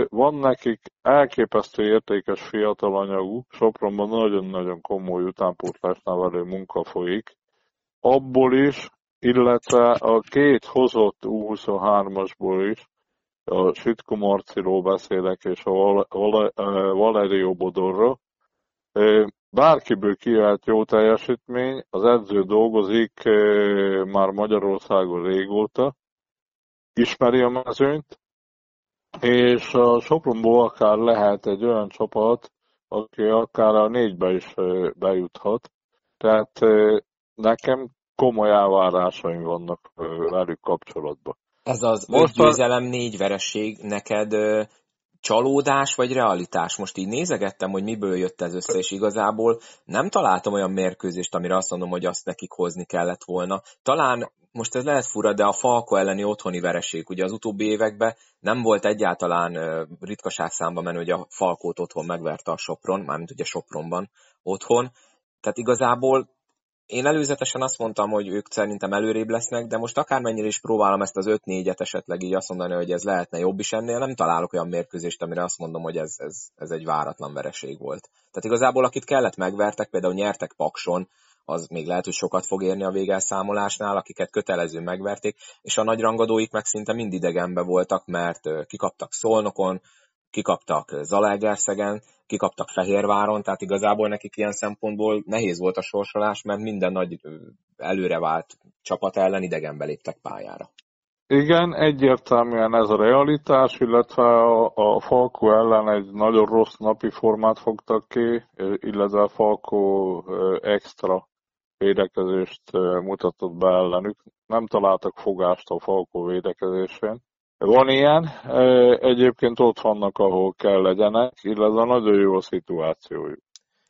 van nekik elképesztő értékes fiatal anyagú, Sopronban nagyon-nagyon komoly utánpótlásnál munka folyik. Abból is, illetve a két hozott U23-asból is, a Sitko Marciról beszélek, és a Valerio Bodorra. Bárkiből kiállt jó teljesítmény, az edző dolgozik már Magyarországon régóta, ismeri a mezőnyt, és a Sopronból akár lehet egy olyan csapat, aki akár a négybe is bejuthat. Tehát nekem komoly elvárásaim vannak velük kapcsolatban.
Ez az Most öt győzelem, a... négy vereség neked csalódás vagy realitás? Most így nézegettem, hogy miből jött ez össze, és igazából nem találtam olyan mérkőzést, amire azt mondom, hogy azt nekik hozni kellett volna. Talán most ez lehet fura, de a Falko elleni otthoni vereség, ugye az utóbbi években nem volt egyáltalán ritkaság számba menő, hogy a Falkót otthon megverte a Sopron, mármint ugye Sopronban otthon. Tehát igazából én előzetesen azt mondtam, hogy ők szerintem előrébb lesznek, de most akármennyire is próbálom ezt az 5-4-et esetleg így azt mondani, hogy ez lehetne jobb is ennél, nem találok olyan mérkőzést, amire azt mondom, hogy ez, ez, ez egy váratlan vereség volt. Tehát igazából akit kellett megvertek, például nyertek Pakson, az még lehet, hogy sokat fog érni a végelszámolásnál, akiket kötelező megverték, és a nagy rangadóik meg szinte mind idegenbe voltak, mert kikaptak Szolnokon, kikaptak Zalaegerszegen, kikaptak Fehérváron, tehát igazából nekik ilyen szempontból nehéz volt a sorsolás, mert minden nagy előre vált csapat ellen idegenbe léptek pályára.
Igen, egyértelműen ez a realitás, illetve a, a ellen egy nagyon rossz napi formát fogtak ki, illetve a Falko extra védekezést mutatott be ellenük. Nem találtak fogást a Falko védekezésén. Van ilyen, egyébként ott vannak, ahol kell legyenek, illetve nagyon jó a szituációjuk.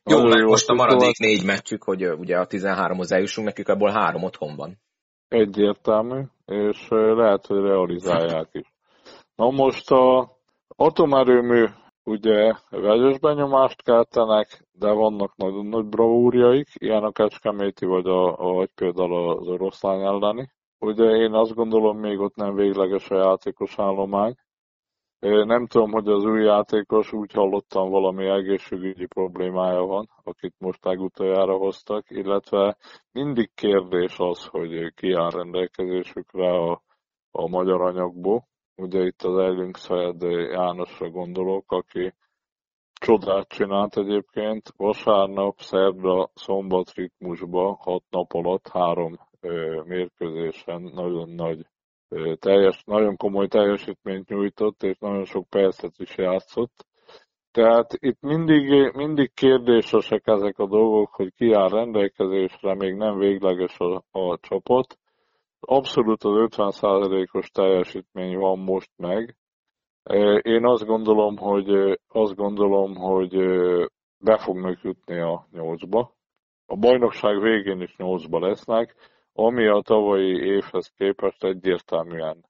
Jó, meg most a maradék négy meccsük, hogy ugye a 13-hoz eljussunk, nekük ebből három otthon van.
Egyértelmű, és lehet, hogy realizálják is. Na most a atomerőmű ugye vegyes benyomást keltenek, de vannak nagyon nagy bravúrjaik, ilyen a Kecskeméti vagy, a, a, vagy például az oroszlány elleni. Ugye én azt gondolom, még ott nem végleges a játékos állomány. Nem tudom, hogy az új játékos, úgy hallottam, valami egészségügyi problémája van, akit most legutoljára hoztak, illetve mindig kérdés az, hogy ki áll rendelkezésükre a, a magyar anyagból. Ugye itt az Erling Szajed Jánosra gondolok, aki csodát csinált egyébként. Vasárnap, szerda, szombat ritmusba, hat nap alatt három mérkőzésen nagyon nagy teljes, nagyon komoly teljesítményt nyújtott, és nagyon sok percet is játszott. Tehát itt mindig, mindig kérdésesek ezek a dolgok, hogy ki áll rendelkezésre, még nem végleges a, a csapat. Abszolút az 50%-os teljesítmény van most meg. Én azt gondolom, hogy azt gondolom, hogy be fognak jutni a nyolcba. A bajnokság végén is nyolcba lesznek ami a tavalyi évhez képest egyértelműen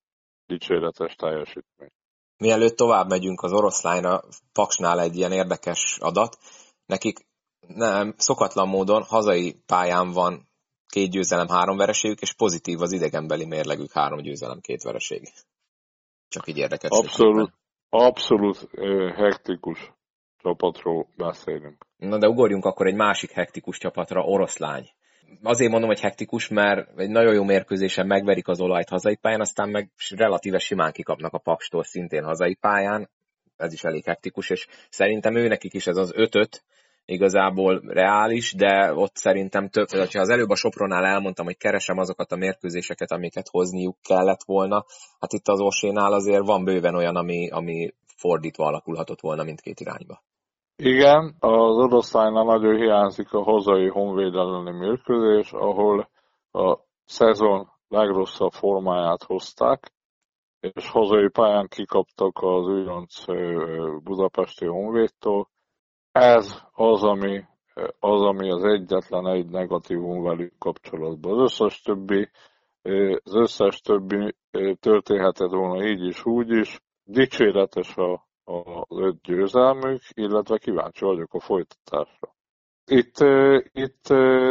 dicséretes teljesítmény.
Mielőtt tovább megyünk az oroszlányra, Paksnál egy ilyen érdekes adat. Nekik nem, szokatlan módon hazai pályán van két győzelem, három vereségük, és pozitív az idegenbeli mérlegük, három győzelem, két vereség. Csak így érdekes.
Abszolút, abszolút hektikus csapatról beszélünk.
Na de ugorjunk akkor egy másik hektikus csapatra, oroszlány azért mondom, hogy hektikus, mert egy nagyon jó mérkőzésen megverik az olajt hazai pályán, aztán meg relatíve simán kikapnak a Pakstól szintén hazai pályán, ez is elég hektikus, és szerintem ő nekik is ez az ötöt igazából reális, de ott szerintem több, ha az előbb a Sopronál elmondtam, hogy keresem azokat a mérkőzéseket, amiket hozniuk kellett volna, hát itt az Orsénál azért van bőven olyan, ami, ami fordítva alakulhatott volna mindkét irányba.
Igen, az oroszlánynál nagyon hiányzik a hazai honvéd elleni mérkőzés, ahol a szezon legrosszabb formáját hozták, és hazai pályán kikaptak az újonc budapesti honvédtól. Ez az, ami az, ami az egyetlen egy negatívum velük kapcsolatban. Az összes többi, az összes többi történhetett volna így is, úgy is. Dicséretes a az öt győzelmük, illetve kíváncsi vagyok a folytatásra. Itt, itt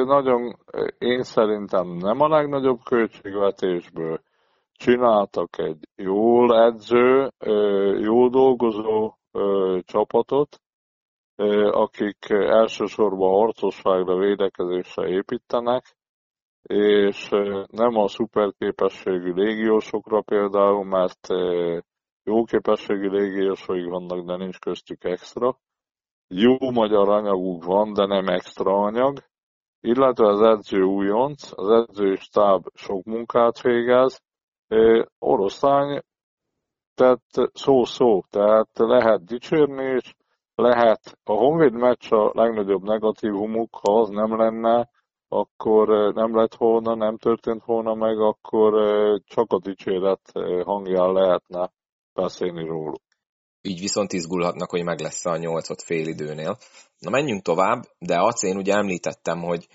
nagyon, én szerintem nem a legnagyobb költségvetésből csináltak egy jól edző, jól dolgozó csapatot, akik elsősorban harcosságra, védekezésre építenek, és nem a szuperképességű légiósokra például, mert jó képességi légiósaik vannak, de nincs köztük extra. Jó magyar anyaguk van, de nem extra anyag. Illetve az edző újonc, az edzői stáb sok munkát végez. Oroszlány, tehát szó-szó, tehát lehet dicsérni, és lehet a Honvéd meccs a legnagyobb negatívumuk, ha az nem lenne, akkor nem lett volna, nem történt volna meg, akkor csak a dicséret hangján lehetne beszélni róluk.
Így viszont izgulhatnak, hogy meg lesz a nyolcot fél időnél. Na menjünk tovább, de azt én ugye említettem, hogy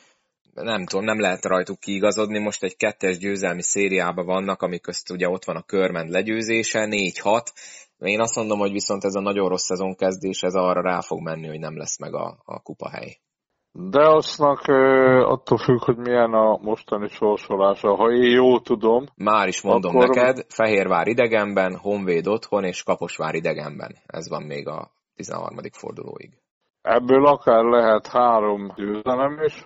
nem tudom, nem lehet rajtuk kiigazodni, most egy kettes győzelmi szériában vannak, amik közt ugye ott van a körment legyőzése, 4-6. Én azt mondom, hogy viszont ez a nagyon rossz szezon kezdés, ez arra rá fog menni, hogy nem lesz meg a, a kupahely.
De aztnak attól függ, hogy milyen a mostani sorsolása. Ha én jól tudom...
Már is mondom akkor... neked, Fehérvár idegenben, Honvéd otthon és Kaposvár idegenben. Ez van még a 13. fordulóig.
Ebből akár lehet három győzelem is.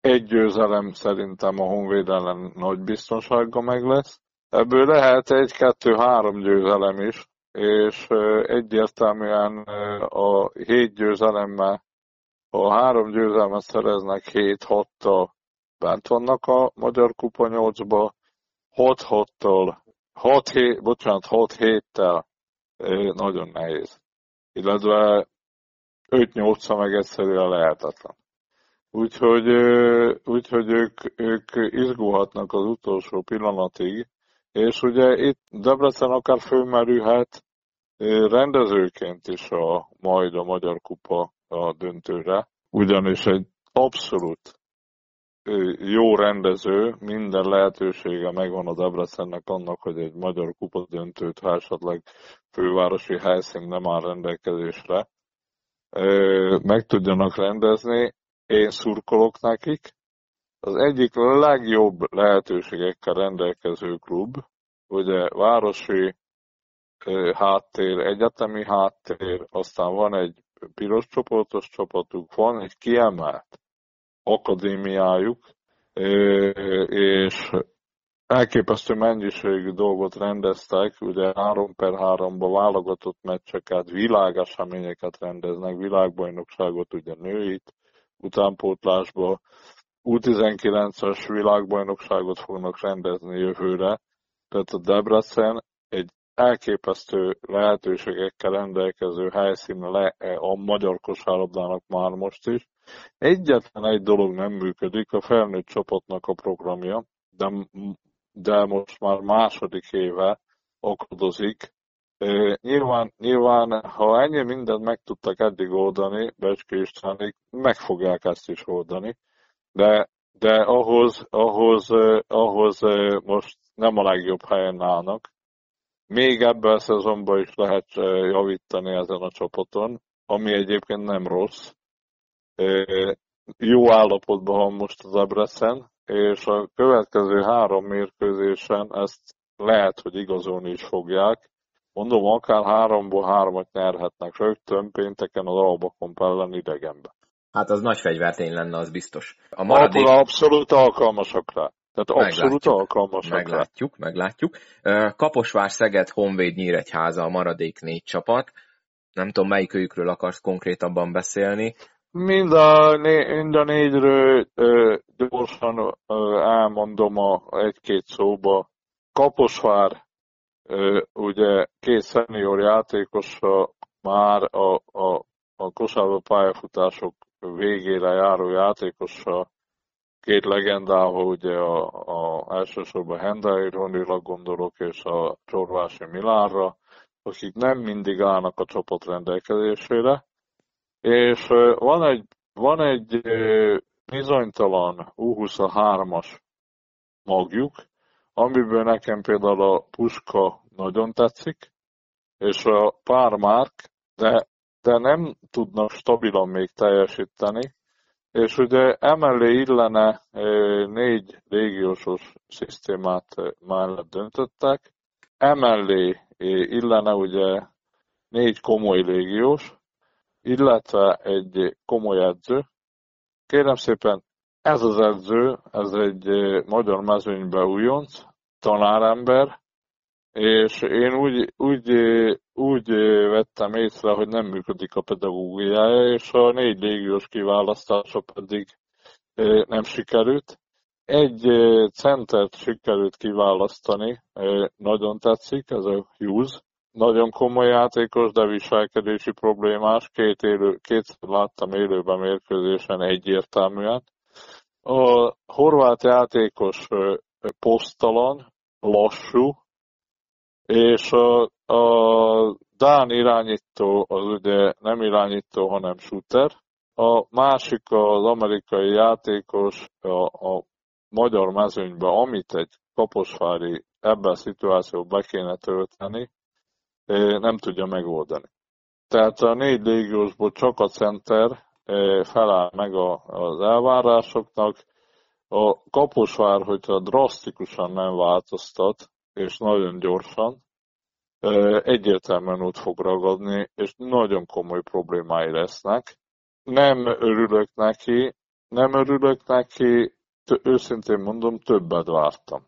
Egy győzelem szerintem a Honvéd ellen nagy biztonsággal meg lesz. Ebből lehet egy-kettő-három győzelem is, és egyértelműen a hét győzelemmel ha három győzelmet szereznek 7-6-tal bent vannak a Magyar Kupa 8-ba, 6-6-tal 6 hét, bocsánat, 6 héttel nagyon nehéz. Illetve 5-8 meg egyszerűen lehetetlen. Úgyhogy, úgyhogy ők, ők izgulhatnak az utolsó pillanatig, és ugye itt Debrecen akár fölmerülhet rendezőként is a, majd a Magyar Kupa a döntőre, ugyanis egy abszolút jó rendező, minden lehetősége megvan a Debrecennek annak, hogy egy magyar kupa döntőt, ha esetleg fővárosi helyszín nem áll rendelkezésre, meg tudjanak rendezni. Én szurkolok nekik. Az egyik legjobb lehetőségekkel rendelkező klub, ugye városi háttér, egyetemi háttér, aztán van egy piros csoportos csapatuk, van egy kiemelt akadémiájuk, és elképesztő mennyiségű dolgot rendeztek, ugye 3 per 3-ba válogatott meccseket, világeseményeket rendeznek, világbajnokságot, ugye nőit, utánpótlásba, U19-es világbajnokságot fognak rendezni jövőre, tehát a Debrecen egy elképesztő lehetőségekkel rendelkező helyszín le a magyar kosárlabdának már most is. Egyetlen egy dolog nem működik, a felnőtt csapatnak a programja, de, de most már második éve akadozik. Nyilván, nyilván, ha ennyi mindent meg tudtak eddig oldani, Becske Istvánik, meg fogják ezt is oldani, de, de ahhoz, ahhoz, ahhoz most nem a legjobb helyen állnak még ebben a szezonban is lehet javítani ezen a csapaton, ami egyébként nem rossz. Jó állapotban van most az Ebreszen, és a következő három mérkőzésen ezt lehet, hogy igazolni is fogják. Mondom, akár háromból hármat nyerhetnek rögtön pénteken az Albakon ellen idegenbe.
Hát az nagy fegyvertény lenne, az biztos.
A maradék... abszolút alkalmasak rá. Tehát abszolút meglátjuk, alkalmasak.
Meglátjuk, meglátjuk. Kaposvár, Szeged, Honvéd, Nyíregyháza a maradék négy csapat. Nem tudom, melyik őkről akarsz konkrétabban beszélni.
Mind a, né, mind a négyről ö, gyorsan ö, elmondom a egy-két szóba. Kaposvár, ö, ugye két szenior játékosa már a, a, a kosárló pályafutások végére járó játékosa két legendával, ugye a, a elsősorban Hendai Ronira gondolok, és a Csorvási Milánra, akik nem mindig állnak a csapat rendelkezésére, és van egy, van egy bizonytalan U23-as magjuk, amiből nekem például a Puska nagyon tetszik, és a pár márk, de, de nem tudnak stabilan még teljesíteni, és ugye emellé illene négy légiósos szisztémát mellett döntöttek, emellé illene ugye négy komoly légiós, illetve egy komoly edző. Kérem szépen, ez az edző, ez egy magyar mezőnybe újonc, tanárember, és én úgy, úgy, úgy vettem észre, hogy nem működik a pedagógiája, és a négy légiós kiválasztása pedig nem sikerült. Egy centert sikerült kiválasztani, nagyon tetszik, ez a Hughes. Nagyon komoly játékos, de viselkedési problémás. Két élő, kétszer láttam élőben mérkőzésen egyértelműen. A horvát játékos posztalan, lassú, és a, a Dán irányító az ugye nem irányító, hanem shooter. A másik az amerikai játékos a, a magyar mezőnybe, amit egy kaposvári ebben a szituációban be kéne tölteni, nem tudja megoldani. Tehát a négy légiósból csak a center feláll meg az elvárásoknak. A Kaposvár, hogyha drasztikusan nem változtat, és nagyon gyorsan, egyértelműen út fog ragadni, és nagyon komoly problémái lesznek. Nem örülök neki, nem örülök neki, őszintén mondom, többet vártam.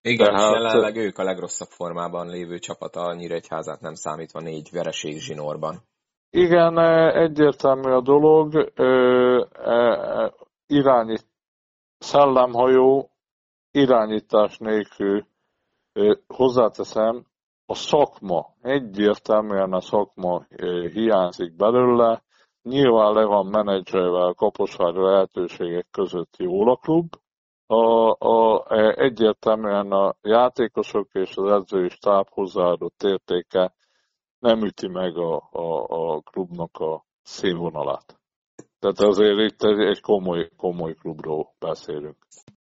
Igen, Tehát... jelenleg ők a legrosszabb formában lévő csapat a Nyíregyházát nem számítva négy vereség zsinórban.
Igen, egyértelmű a dolog. Irányít, szellemhajó irányítás nélkül Hozzáteszem, a szakma, egyértelműen a szakma hiányzik belőle, nyilván le van menedzservel a kaposvári lehetőségek között jól a klub, a, a, egyértelműen a játékosok és az edzői stáb hozzáadott értéke nem üti meg a, a, a klubnak a színvonalát. Tehát azért itt egy komoly, komoly klubról beszélünk.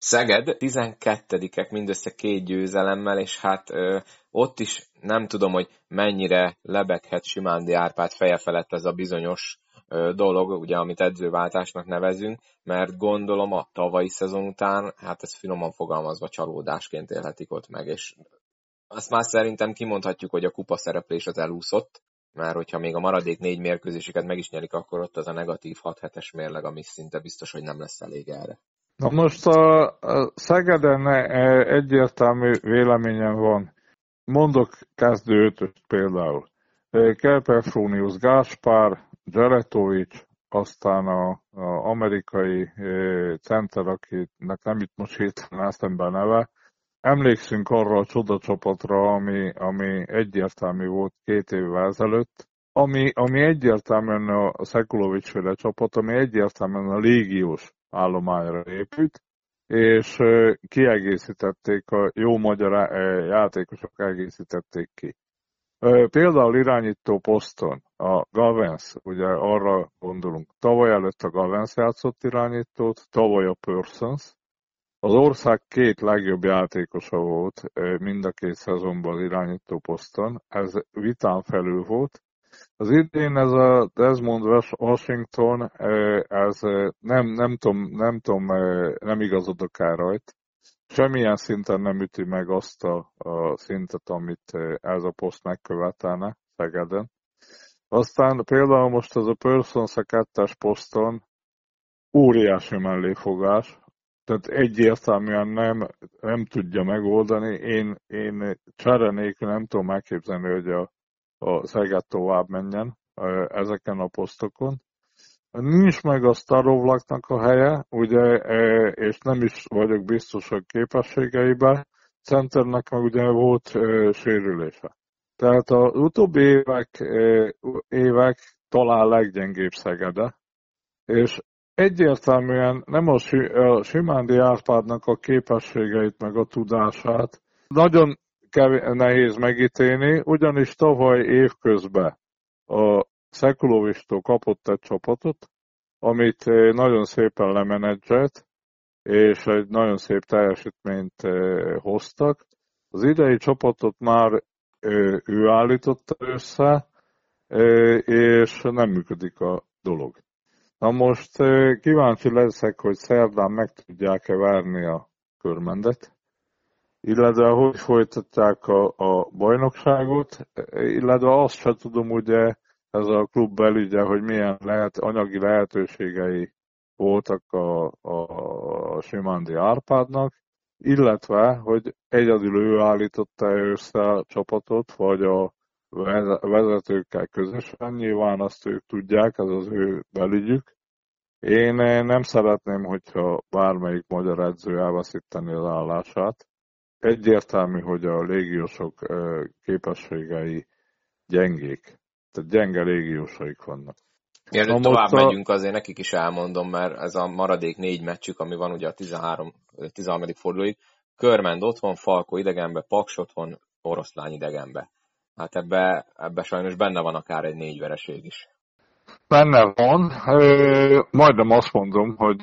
Szeged 12-ek mindössze két győzelemmel, és hát ö, ott is nem tudom, hogy mennyire lebeghet Simándi Árpád feje felett ez a bizonyos ö, dolog, ugye, amit edzőváltásnak nevezünk, mert gondolom a tavalyi szezon után, hát ez finoman fogalmazva csalódásként élhetik ott meg, és azt már szerintem kimondhatjuk, hogy a kupa szereplés az elúszott, mert hogyha még a maradék négy mérkőzéseket meg is nyerik, akkor ott az a negatív 6 7 mérleg, ami szinte biztos, hogy nem lesz elég erre.
Na most a, a Szegeden e, egyértelmű véleményem van. Mondok kezdő ötöst például. E, Kerperfrónius Gáspár, Dzseretovics, aztán a, a amerikai e, center, akinek nem itt most hirtelen eszembe neve. Emlékszünk arra a csodacsapatra, ami, ami egyértelmű volt két évvel ezelőtt, ami, ami egyértelműen a Szekulovics féle csapat, ami egyértelműen a légiós állományra épült, és kiegészítették, a jó magyar játékosok egészítették ki. Például irányító poszton a Gavens, ugye arra gondolunk, tavaly előtt a Gavens játszott irányítót, tavaly a Persons. Az ország két legjobb játékosa volt mind a két szezonban irányító poszton, ez vitán felül volt, az idén ez a Desmond Washington, ez nem, nem tudom, nem, tudom, nem igazodok el rajt. Semmilyen szinten nem üti meg azt a, a szintet, amit ez a poszt megkövetelne Szegeden. Aztán például most ez a Persons a kettes poszton óriási melléfogás, tehát egyértelműen nem, nem tudja megoldani. Én, én csere nem tudom elképzelni, hogy a a Szeged tovább menjen ezeken a posztokon. Nincs meg a Starovlaknak a helye, ugye, és nem is vagyok biztos a képességeiben. Centernek meg ugye volt sérülése. Tehát az utóbbi évek, évek talán leggyengébb Szegede, és egyértelműen nem a, Simándi Árpádnak a képességeit, meg a tudását nagyon nehéz megítélni, ugyanis tavaly évközben a Szekulovistól kapott egy csapatot, amit eh, nagyon szépen lemenedzselt, és egy nagyon szép teljesítményt eh, hoztak. Az idei csapatot már eh, ő állította össze, és nem működik a dolog. Na most kíváncsi leszek, hogy szerdán meg tudják-e várni a körmendet, illetve hogy folytatják a, a bajnokságot, illetve azt sem tudom ugye ez a klub belügye, hogy milyen lehet, anyagi lehetőségei voltak a, a Simandi Árpádnak, illetve, hogy egyedül ő állította össze a csapatot, vagy a vezetőkkel közösen, nyilván azt ők tudják, ez az ő belügyük. Én nem szeretném, hogyha bármelyik magyar edző elveszíteni az állását, egyértelmű, hogy a légiósok képességei gyengék. Tehát gyenge légiósaik vannak.
Mielőtt tovább a... megyünk, azért nekik is elmondom, mert ez a maradék négy meccsük, ami van ugye a 13, 13. fordulóig, Körmend otthon, Falko idegenbe, Paks otthon, Oroszlány idegenbe. Hát ebbe, ebbe sajnos benne van akár egy négy vereség is.
Benne van. Majdnem azt mondom, hogy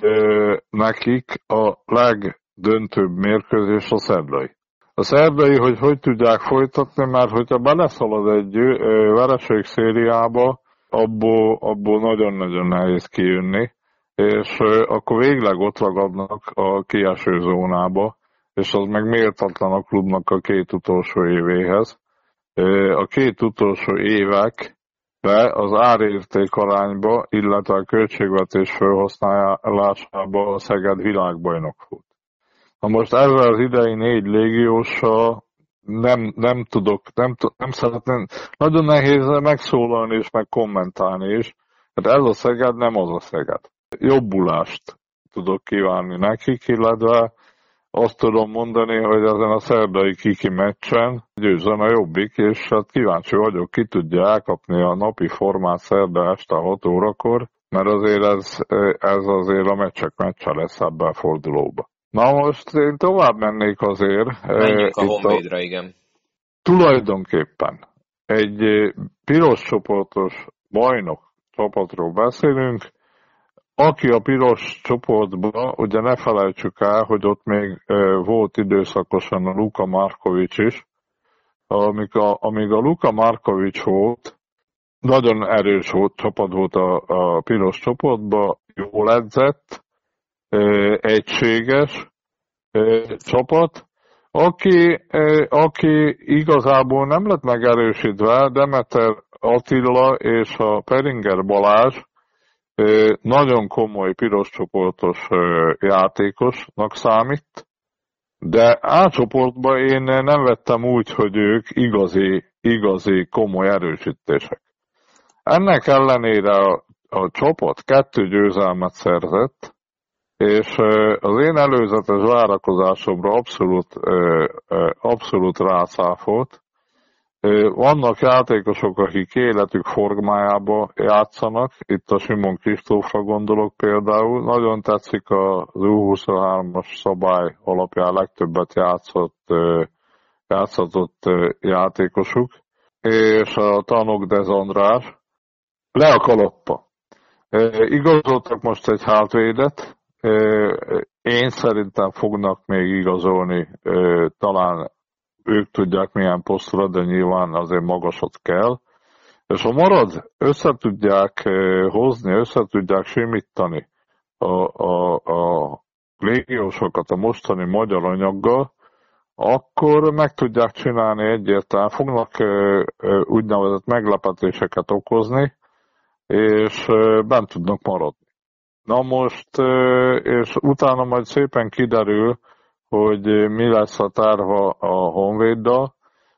nekik a leg döntőbb mérkőzés a szerdai. A szerdai, hogy hogy tudják folytatni, mert hogyha beleszalad egy vereség szériába, abból, abból nagyon-nagyon nehéz kijönni, és akkor végleg ott ragadnak a kieső zónába, és az meg méltatlan a klubnak a két utolsó évéhez. A két utolsó évek be az árérték arányba, illetve a költségvetés felhasználásába a Szeged világbajnok volt. Na most ezzel az idei négy légióssal nem, nem tudok, nem, nem szeretném, nagyon nehéz megszólalni és meg kommentálni is. Hát ez a Szeged nem az a Szeged. Jobbulást tudok kívánni nekik, illetve azt tudom mondani, hogy ezen a szerdai kiki meccsen győzzen a jobbik, és hát kíváncsi vagyok, ki tudja elkapni a napi formát szerda este 6 órakor, mert azért ez, ez azért a meccsek meccse lesz ebben a fordulóba. Na most én tovább mennék azért.
Menjünk a Honvédra, igen.
Tulajdonképpen egy piros csoportos bajnok csapatról beszélünk, aki a piros csoportban, ugye ne felejtsük el, hogy ott még volt időszakosan a Luka Markovics is, amíg a, amíg a Luka Markovics volt, nagyon erős volt, csapat volt a, a piros csoportban, jól edzett, egységes csapat, aki, aki igazából nem lett megerősítve, Demeter Attila és a Peringer Balázs nagyon komoly piros csoportos játékosnak számít, de A csoportban én nem vettem úgy, hogy ők igazi, igazi komoly erősítések. Ennek ellenére a, a csoport kettő győzelmet szerzett, és az én előzetes várakozásomra abszolút, abszolút rászáfolt. Vannak játékosok, akik életük formájába játszanak, itt a Simon Kristófra gondolok például. Nagyon tetszik az U23-as szabály alapján legtöbbet játszott, játszott játékosuk, és a Tanok Dezandrás le a kalappa. Igazoltak most egy hátvédet, én szerintem fognak még igazolni, talán ők tudják milyen posztra, de nyilván azért magasat kell. És ha marad, össze tudják hozni, össze tudják simítani a, a, a légiósokat a mostani magyar anyaggal, akkor meg tudják csinálni egyértelműen, fognak úgynevezett meglepetéseket okozni, és bent tudnak maradni. Na most, és utána majd szépen kiderül, hogy mi lesz a tárva a Honvéddal,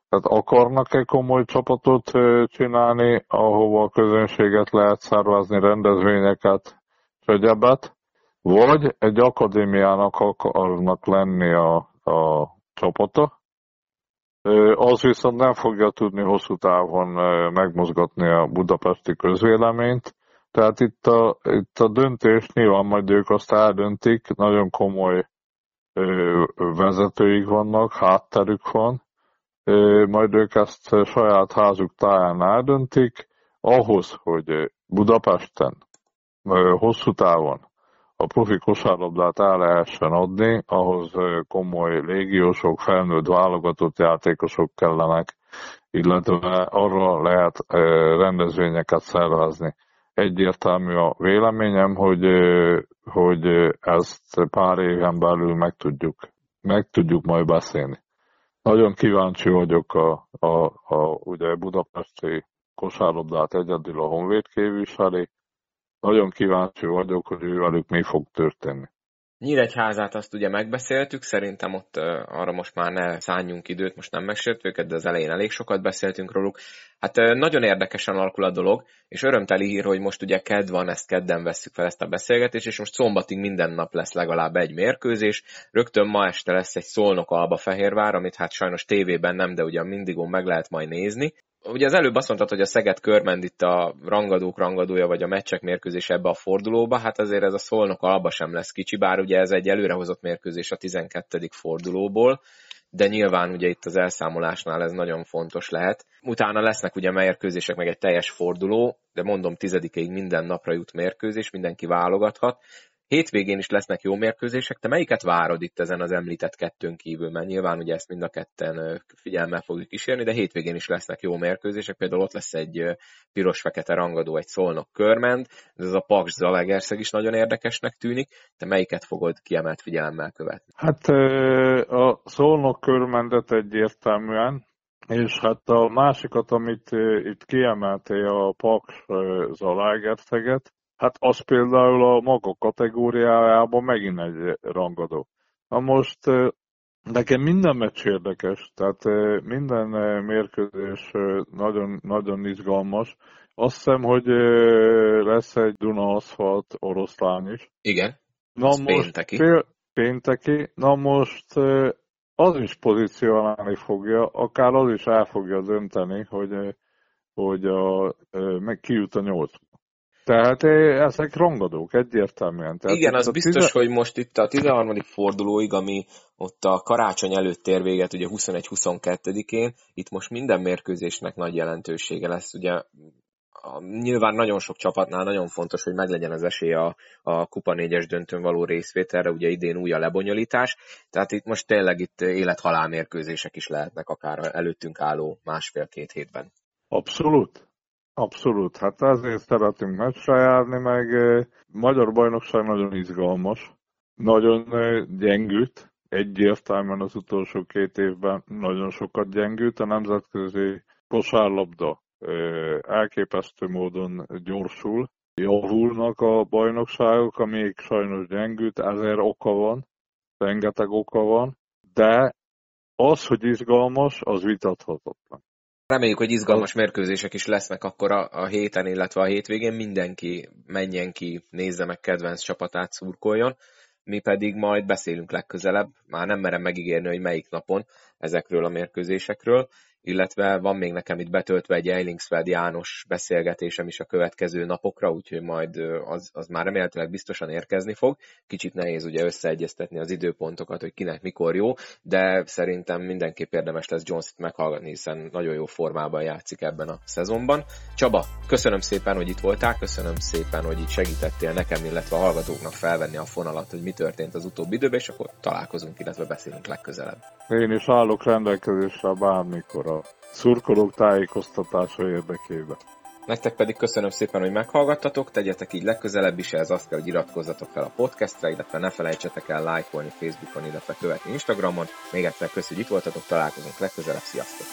tehát akarnak-e komoly csapatot csinálni, ahova a közönséget lehet szervezni, rendezvényeket, egyebet, vagy egy akadémiának akarnak lenni a, a csapata, az viszont nem fogja tudni hosszú távon megmozgatni a budapesti közvéleményt, tehát itt a, itt a döntés nyilván majd ők azt eldöntik, nagyon komoly ö, vezetőik vannak, hátterük van, ö, majd ők ezt saját házuk táján eldöntik, ahhoz, hogy Budapesten hosszú távon a profi kosárlabdát el lehessen adni, ahhoz komoly légiósok, felnőtt válogatott játékosok kellenek, illetve arra lehet rendezvényeket szervezni egyértelmű a véleményem, hogy, hogy ezt pár éven belül meg tudjuk, meg tudjuk majd beszélni. Nagyon kíváncsi vagyok a, a, a ugye budapesti kosárlabdát egyedül a Honvéd képviseli. Nagyon kíváncsi vagyok, hogy ővelük mi fog történni.
Nyíregyházát azt ugye megbeszéltük, szerintem ott arra most már ne szálljunk időt, most nem megsértő őket, de az elején elég sokat beszéltünk róluk. Hát nagyon érdekesen alakul a dolog, és örömteli hír, hogy most ugye kedd van, ezt kedden vesszük fel ezt a beszélgetést, és most szombatig minden nap lesz legalább egy mérkőzés. Rögtön ma este lesz egy Szolnok Alba Fehérvár, amit hát sajnos tévében nem, de ugye mindigon meg lehet majd nézni. Ugye az előbb azt mondtad, hogy a Szeged körmend itt a rangadók rangadója, vagy a meccsek mérkőzés ebbe a fordulóba, hát azért ez a Szolnok alba sem lesz kicsi, bár ugye ez egy előrehozott mérkőzés a 12. fordulóból, de nyilván ugye itt az elszámolásnál ez nagyon fontos lehet. Utána lesznek ugye mérkőzések, meg egy teljes forduló, de mondom, tizedikéig minden napra jut mérkőzés, mindenki válogathat, Hétvégén is lesznek jó mérkőzések, te melyiket várod itt ezen az említett kettőn kívül? Mert nyilván ugye ezt mind a ketten figyelmel fogjuk kísérni, de hétvégén is lesznek jó mérkőzések, például ott lesz egy piros-fekete rangadó, egy szolnok körment, ez a Paks Zalagerszeg is nagyon érdekesnek tűnik, te melyiket fogod kiemelt figyelemmel követni?
Hát a szolnok körmendet egyértelműen, és hát a másikat, amit itt kiemeltél, a Paks Zalaegerszeget, Hát az például a maga kategóriájában megint egy rangadó. Na most nekem minden meccs érdekes, tehát minden mérkőzés nagyon, nagyon izgalmas. Azt hiszem, hogy lesz egy Duna Aszfalt oroszlán is.
Igen.
Na most pénteki. Péld, pénteki. Na most az is pozícionálni fogja, akár az is el fogja dönteni, hogy, hogy a, meg kijut a nyolcba. Tehát ezek rangadók, egyértelműen. Tehát
Igen, az biztos, tize... hogy most itt a 13. fordulóig, ami ott a karácsony előtt ér véget, ugye 21-22-én, itt most minden mérkőzésnek nagy jelentősége lesz. Ugye nyilván nagyon sok csapatnál nagyon fontos, hogy meglegyen az esély a, a Kupa 4-es döntőn való részvételre, ugye idén új a lebonyolítás, tehát itt most tényleg itt élet-halál mérkőzések is lehetnek akár előttünk álló másfél-két hétben.
Abszolút. Abszolút, hát ezért szeretünk meccsre járni, meg magyar bajnokság nagyon izgalmas, nagyon gyengült, egyértelműen az utolsó két évben nagyon sokat gyengült, a nemzetközi kosárlabda elképesztő módon gyorsul, javulnak a bajnokságok, amik sajnos gyengült, ezért oka van, rengeteg oka van, de az, hogy izgalmas, az vitathatatlan.
Reméljük, hogy izgalmas mérkőzések is lesznek akkor a, a héten, illetve a hétvégén. Mindenki menjen ki, nézze meg kedvenc csapatát, szurkoljon. Mi pedig majd beszélünk legközelebb, már nem merem megígérni, hogy melyik napon ezekről a mérkőzésekről, illetve van még nekem itt betöltve egy Eilingsfeld János beszélgetésem is a következő napokra, úgyhogy majd az, az már remélhetőleg biztosan érkezni fog. Kicsit nehéz ugye összeegyeztetni az időpontokat, hogy kinek mikor jó, de szerintem mindenképp érdemes lesz Jones-t meghallgatni, hiszen nagyon jó formában játszik ebben a szezonban. Csaba, köszönöm szépen, hogy itt voltál, köszönöm szépen, hogy itt segítettél nekem, illetve a hallgatóknak felvenni a fonalat, hogy mi történt az utóbbi időben, és akkor találkozunk, illetve beszélünk legközelebb.
Én is állok rendelkezésre bármikor a szurkolók tájékoztatása érdekében.
Nektek pedig köszönöm szépen, hogy meghallgattatok, tegyetek így legközelebb is, ez azt kell, hogy iratkozzatok fel a podcastra, illetve ne felejtsetek el lájkolni Facebookon, illetve követni Instagramon. Még egyszer köszönjük, hogy itt voltatok, találkozunk legközelebb, sziasztok!